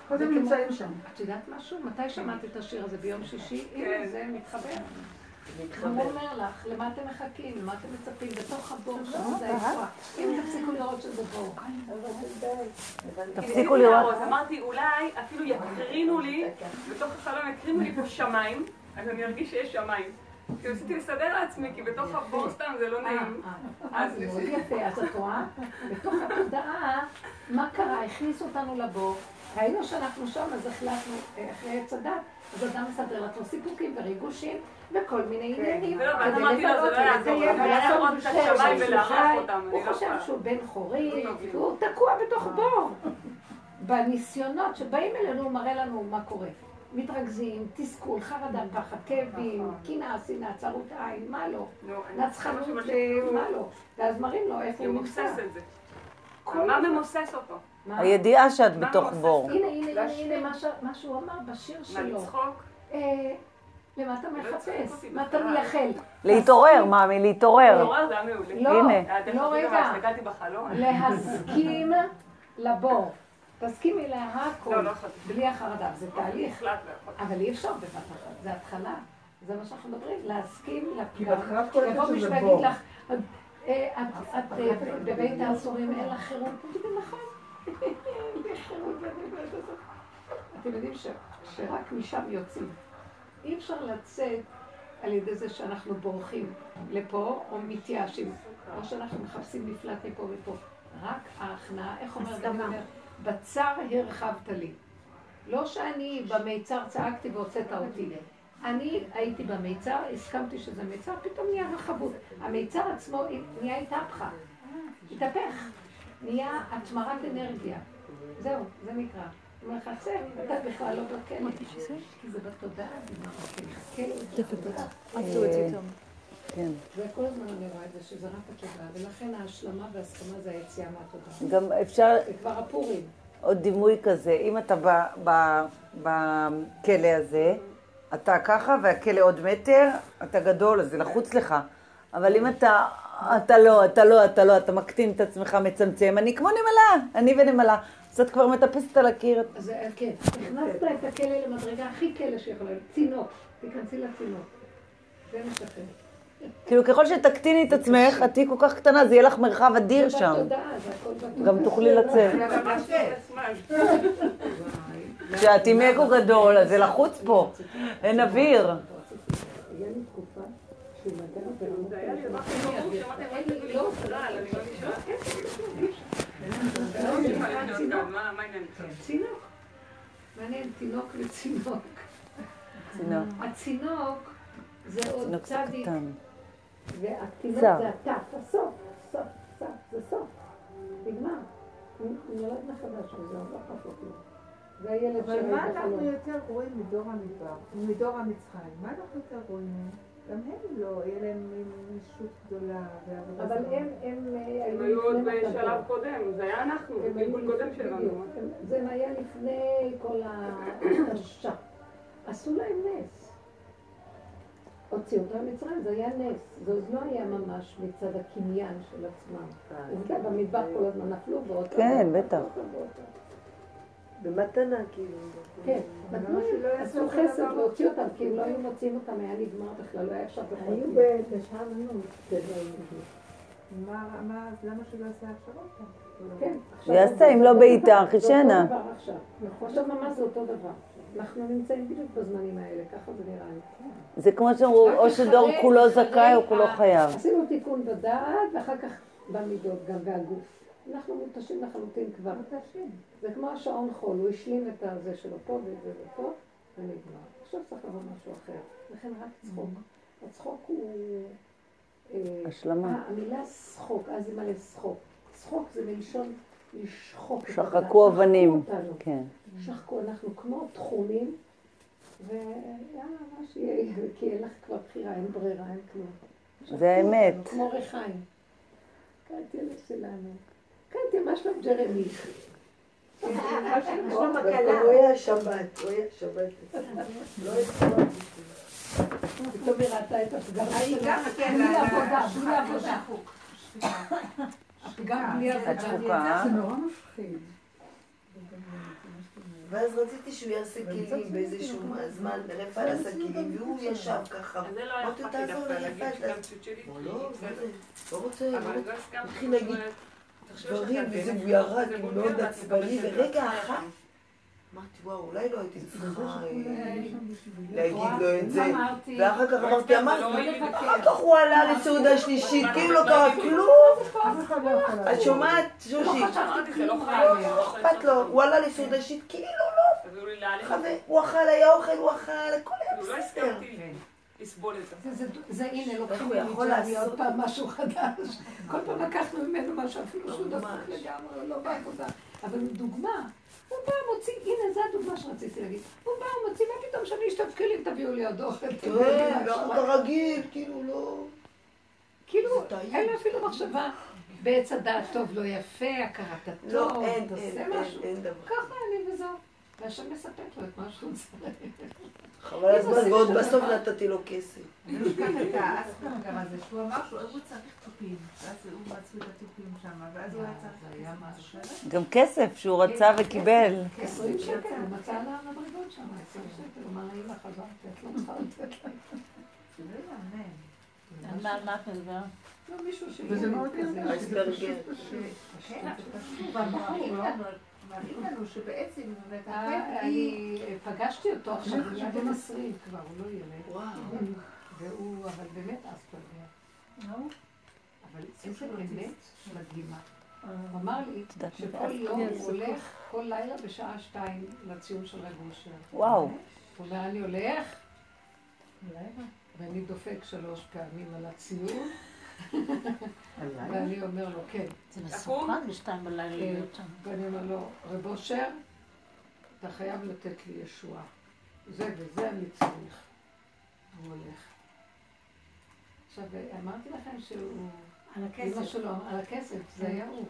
קודם נמצאים שם. את יודעת משהו? מתי שמעת את השיר הזה? ביום שישי? כן. הנה, זה מתחבר. הוא אומר לך, למה אתם מחכים? למה אתם מצפים? בתוך הבור שם זה הישועה. אם תפסיקו לראות שזה בור. תפסיקו לראות. אמרתי, אולי אפילו יקרינו לי, בתוך החלום יקרינו לי פה שמיים, אז אני ארגיש שיש שמיים. כי ניסיתי לסדר לעצמי, כי בתוך הבור סתם זה לא נעים. אז זה מאוד יפה, אז את רואה? בתוך התודעה, מה קרה? הכניסו אותנו לבור, ראינו שאנחנו שם, אז החלטנו, אה, אחרי עץ הדת, אז אדם מסדר לעצמו סיפוקים וריגושים וכל מיני עניינים. ולא, ואז אמרתי לו, זה לא יעזור, אני ולעשות לראות את השמיים ולארח חי. אותם, הוא לא חושב. שהוא בן חורי, לא. והוא תקוע בתוך בור. בניסיונות שבאים אלינו, הוא מראה לנו מה קורה. מתרכזים, תסכול, חרדה, פחד, כאבים, קנאה, שנאה, צרות עין, מה לא? אני נצחנות, מה לא? ואז מראים לו איפה הוא נמצא. את זה. כל מה. ממוסס אותו? הידיעה שאת בתוך? בור. הנה, הנה, הנה, מה שהוא אמר בשיר מה, שלו. לצחוק? אה, למה אתה לא מחפש? מה אתה. מייחל? להתעורר, מאמי, להתעורר. להתעורר זה היה מעולה. לא, לא רגע. להסכים *laughs* לבור. תסכימי להכל, לא, לא. בלי החרדה. זה תהליך, לא יכולתי. אבל אי אפשר בבת אחת, זה התחלה. זה מה שאנחנו מדברים, להסכים כי לפגם. בהתחלה את קולטת יבוא שזה מישהו ויגיד. לך, אה, את את, אה, בבית האסורים אין לך חירות, תגידי נכון. *laughs* אתם יודעים ש- שרק משם יוצאים. אי אפשר לצאת על ידי זה שאנחנו בורחים לפה או מתייאשים, או שאנחנו מחפשים מפלט מפה ופה. רק ההכנעה, איך אומר דוד אומר, בצר הרחבת לי. לא שאני במיצר צעקתי והוצאת אותי. אני הייתי במיצר, הסכמתי שזה מיצר, פתאום נהיה רחבות. המיצר עצמו נהיה התהפכה, התהפך, נהיה התמרת אנרגיה. זהו, זה נקרא. הוא צא, אתה בכלל לא בכלא. כי זה בתודעה, זה מחכה. כן. זה כל הזמן אני רואה את זה, שזה רק התודעה, ולכן ההשלמה וההסכמה זה היציאה מהתודעה. גם אפשר זה כבר הפורים. עוד דימוי כזה, אם אתה בכלא הזה, אתה ככה והכלא עוד מטר, אתה גדול, אז זה לחוץ לך. אבל אם אתה, אתה לא, אתה לא, אתה לא, אתה מקטין את עצמך, מצמצם, אני כמו נמלה, אני ונמלה. אז את כבר מטפסת על הקיר. אז זה- כן, הכנסת את הכלא למדרגה הכי כלא שיכולה להיות, צינוק, תיכנסי לצינוק. זה שלכם. כאילו ככל שתקטיני את עצמך, את תהיי כל כך קטנה, זה יהיה לך מרחב אדיר שם. גם תוכלי לצאת. כשאת עם אגו גדול, אז זה לחוץ פה. אין אוויר. מעניין, תינוק וצינוק. צינוק. הצינוק זה עוד צדיק, צר. זה התף, הסוף, סוף, סוף, זה סוף. נגמר. הוא נולד מחדש וזהו, לא חשוב כלום. זה הילד אבל מה אנחנו. יותר רואים מדור המדבר, מדור המצרים? מה אנחנו יותר רואים? גם הם לא, יהיה להם ישות גדולה ועבודה אבל. הם, הם אה, הם היו עוד בשלב. קודם, זה היה אנחנו, הם היו גלגול קודם לפני- שלנו. זה היה לפני כל ההתשה. *coughs* עשו להם נס. הוציאו אותם ממצרים, זה היה נס. זה עוד לא היה ממש מצד הקניין של עצמם. עובדה, במדבר כל הזמן נפלו באותו... כן, בטח. במתנה, כאילו. כן, נתנו יעשו עשו אותו חסד דבר? והוציאו אותם, כי אם לא היו מוציאים אותם היה נגמר בכלל, לא היה אפשר בכל היו פינה. בשעמנות. מה, למה שלא יעשה הכשרות? כן, עכשיו יעשה, אם לא בעיטה, חישנה. עכשיו ממש זה אותו דבר. אנחנו נמצאים בדיוק בזמנים האלה, ככה זה נראה לי. זה כמו שאמרו, או שדור כולו זכאי או כולו חייב. עשינו תיקון בדעת, ואחר כך במידות גם והגוף. אנחנו מותשים לחלוטין כבר. זה כמו השעון חול, הוא השלים את הזה שלו פה ואת זה ופה, ונגמר. עכשיו צריך לבוא משהו אחר. לכן רק צחוק. הצחוק הוא... אה, השלמה. אה, המילה שחוק, אז זה מלא שחוק. שחוק זה מלשון לשחוק. את שחקו אבנים. אותנו. כן. שחקו, אנחנו כמו תחומים, ויאללה, מה שיהיה, כי אין לך כבר בחירה, אין ברירה, אין כלום. זה האמת. אותנו, כמו ריחיים. קנטיה שלנו. קנטיה, מה שלום ג'רמי? הוא היה שבת, הוא היה שבת. לא היה פתאום היא ראתה את היא שלה. גם, כן, בלי עבודה, בלי עבודה. הפגם בלי את עבודה. שחוקה. זה נורא מפחיד. ואז רציתי שהוא יעשה כלים באיזשהו זמן, רפאל עשה כלים, והוא ישב ככה. אז זה לא היה אמרתי לו, לי תעזור דווקא לי, להגיד רפאל, לא. לא רוצה, לא אבל רוצה. לא הסכמתי. התחיל להגיד דברים, וזה הוא ירד, מול מאוד עצבני, ורגע אחד, אמרתי, וואו, אולי לא הייתי צריכה אה. להגיד לו את זה. ואחר כך אמרתי, אמרתי, לא אחר כך הוא עלה לסעודה שלישית, כאילו לא קרה כלום. לא את. שומעת, שושי? לא לא. לא אכפת לו, הוא עלה לסעודה שלישית, כאילו לא. הוא אכל, היה אוכל, הוא אכל, הכל היה לא בסדר. הסכמתי לסבול את זה. זה, הנה, לוקחים לעשות? עוד פעם משהו חדש. *laughs* כל פעם לקחנו ממנו משהו, אפילו שהוא. דפוק לגמרי, לא בעבודה. אבל דוגמה, הוא בא, מוציא, הנה, זו הדוגמה שרציתי להגיד. הוא בא, הוא מוציא, מה פתאום שאני אשתף כלים, תביאו לי עוד אוכל. לי כן, כרגיל, כאילו לא... כאילו. אין לו אפילו מחשבה. בעץ הדעת טוב, לא יפה, הכרת הטוב, לא, תעשה אין, משהו. ככה אני וזהו. והשם מספק לו את מה שהוא צריך. חבל הזמן, ועוד בסוף נתתי לו כסף. אני לא אשכח את האספר גם הזה, שהוא אמר שהוא צריך תופים, ואז הוא מצוי את התופים שם, ואז הוא היה צריך... גם כסף שהוא רצה וקיבל. עשרים שקל, הוא מצא לה למדרגות שם, עשרים שקל, הוא אמר לך, עזרתי, את לא צריכה לתת לה. זה לא יאמן. על מה- על מה את מדברת? לא, מישהו ש... וזה מאוד כזה. מראים לנו- שבעצם באמת אה, אתם אני פגשתי אותו עכשיו, הוא היה בן עשרים כבר, הוא לא ילד. וואו. והוא, אבל באמת אספרגר. אבל איזה אמת מדהימה. הוא אמר לי שכל יום? הוא הולך כל לילה בשעה שתיים לציון של רב אושר. וואו. הוא אומר, אני הולך, ואני דופק שלוש פעמים על הציון, ואני אומר לו, כן. זה מסוכן בשתיים בלילה להיות שם. ואני אומר לו, רב אושר, אתה חייב לתת לי ישועה. זה וזה אני צריך. הוא הולך. עכשיו, אמרתי לכם שהוא... על אמא הכסף. שלו, על הכסף, זה היה הוא.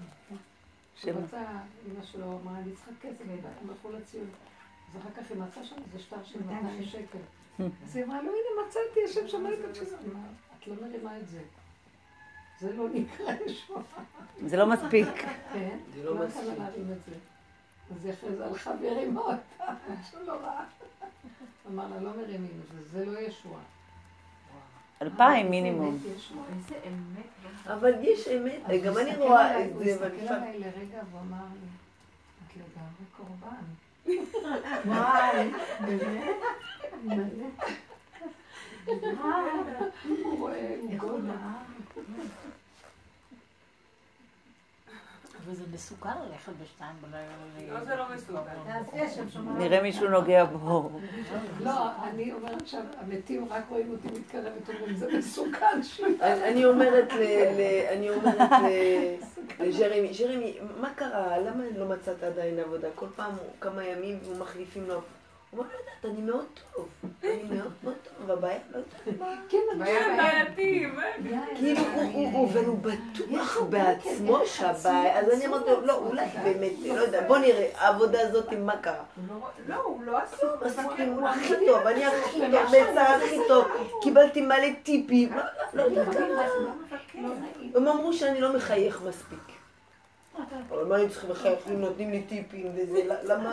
הוא רצה, אמא שלו אמרה, אני צריכה כסף, הם הלכו לציון. אז אחר כך היא מצאה שם איזה שטר של 200 שקל. אז היא אמרה לו, הנה מצאתי, השם שמע את. אמרה, את לא מרימה את זה. זה לא נקרא ישועה. זה לא מספיק. כן? זה לא לא מספיק. אז אחרי זה הלכה והרימה אותה, שהוא לא ראה. אמר לה, לא מרימים את זה, זה לא ישועה. אלפיים מינימום. איזה אמת. אבל יש אמת, גם הוא אני הסתכל רואה את הוא זה, הסתכל ואני עליי לרגע והוא אמר לי, את לגמרי קורבן. וואי, באמת? מלא. הוא רואה, הוא גולה. אבל זה מסוכן ללכת בשתיים בלילה. לא, זה לא מסוכן. שומר. נראה מישהו נוגע בו. לא, אני אומרת שהמתים רק רואים אותי מתקרבת, אומרים, זה מסוכן שלי. אני אומרת ל... ל- אני אומרת ל- לג'רמי, ג'רמי, מה קרה? למה לא מצאת עדיין עבודה? כל פעם כמה ימים והוא מחליפים לו. הוא לא יודעת, אני מאוד טוב. אני מאוד מאוד טוב, הבעיה לא יודעת מה. כן, כן, בעייתי, כאילו, הוא- בטוח בעצמו שהבעיה, אז אני אמרתי לו, לא, אולי באמת, לא יודע, בוא נראה, העבודה הזאת, מה קרה? לא לא, הוא לא עסוק. מסכים, הוא הכי טוב, אני הכי טוב, בעצה הכי טוב, קיבלתי מלא טיפים, לא- לא יודעת מה. הם אמרו שאני לא מחייך מספיק. אבל מה אני צריכה לחייך אם נותנים לי טיפים וזה, למה...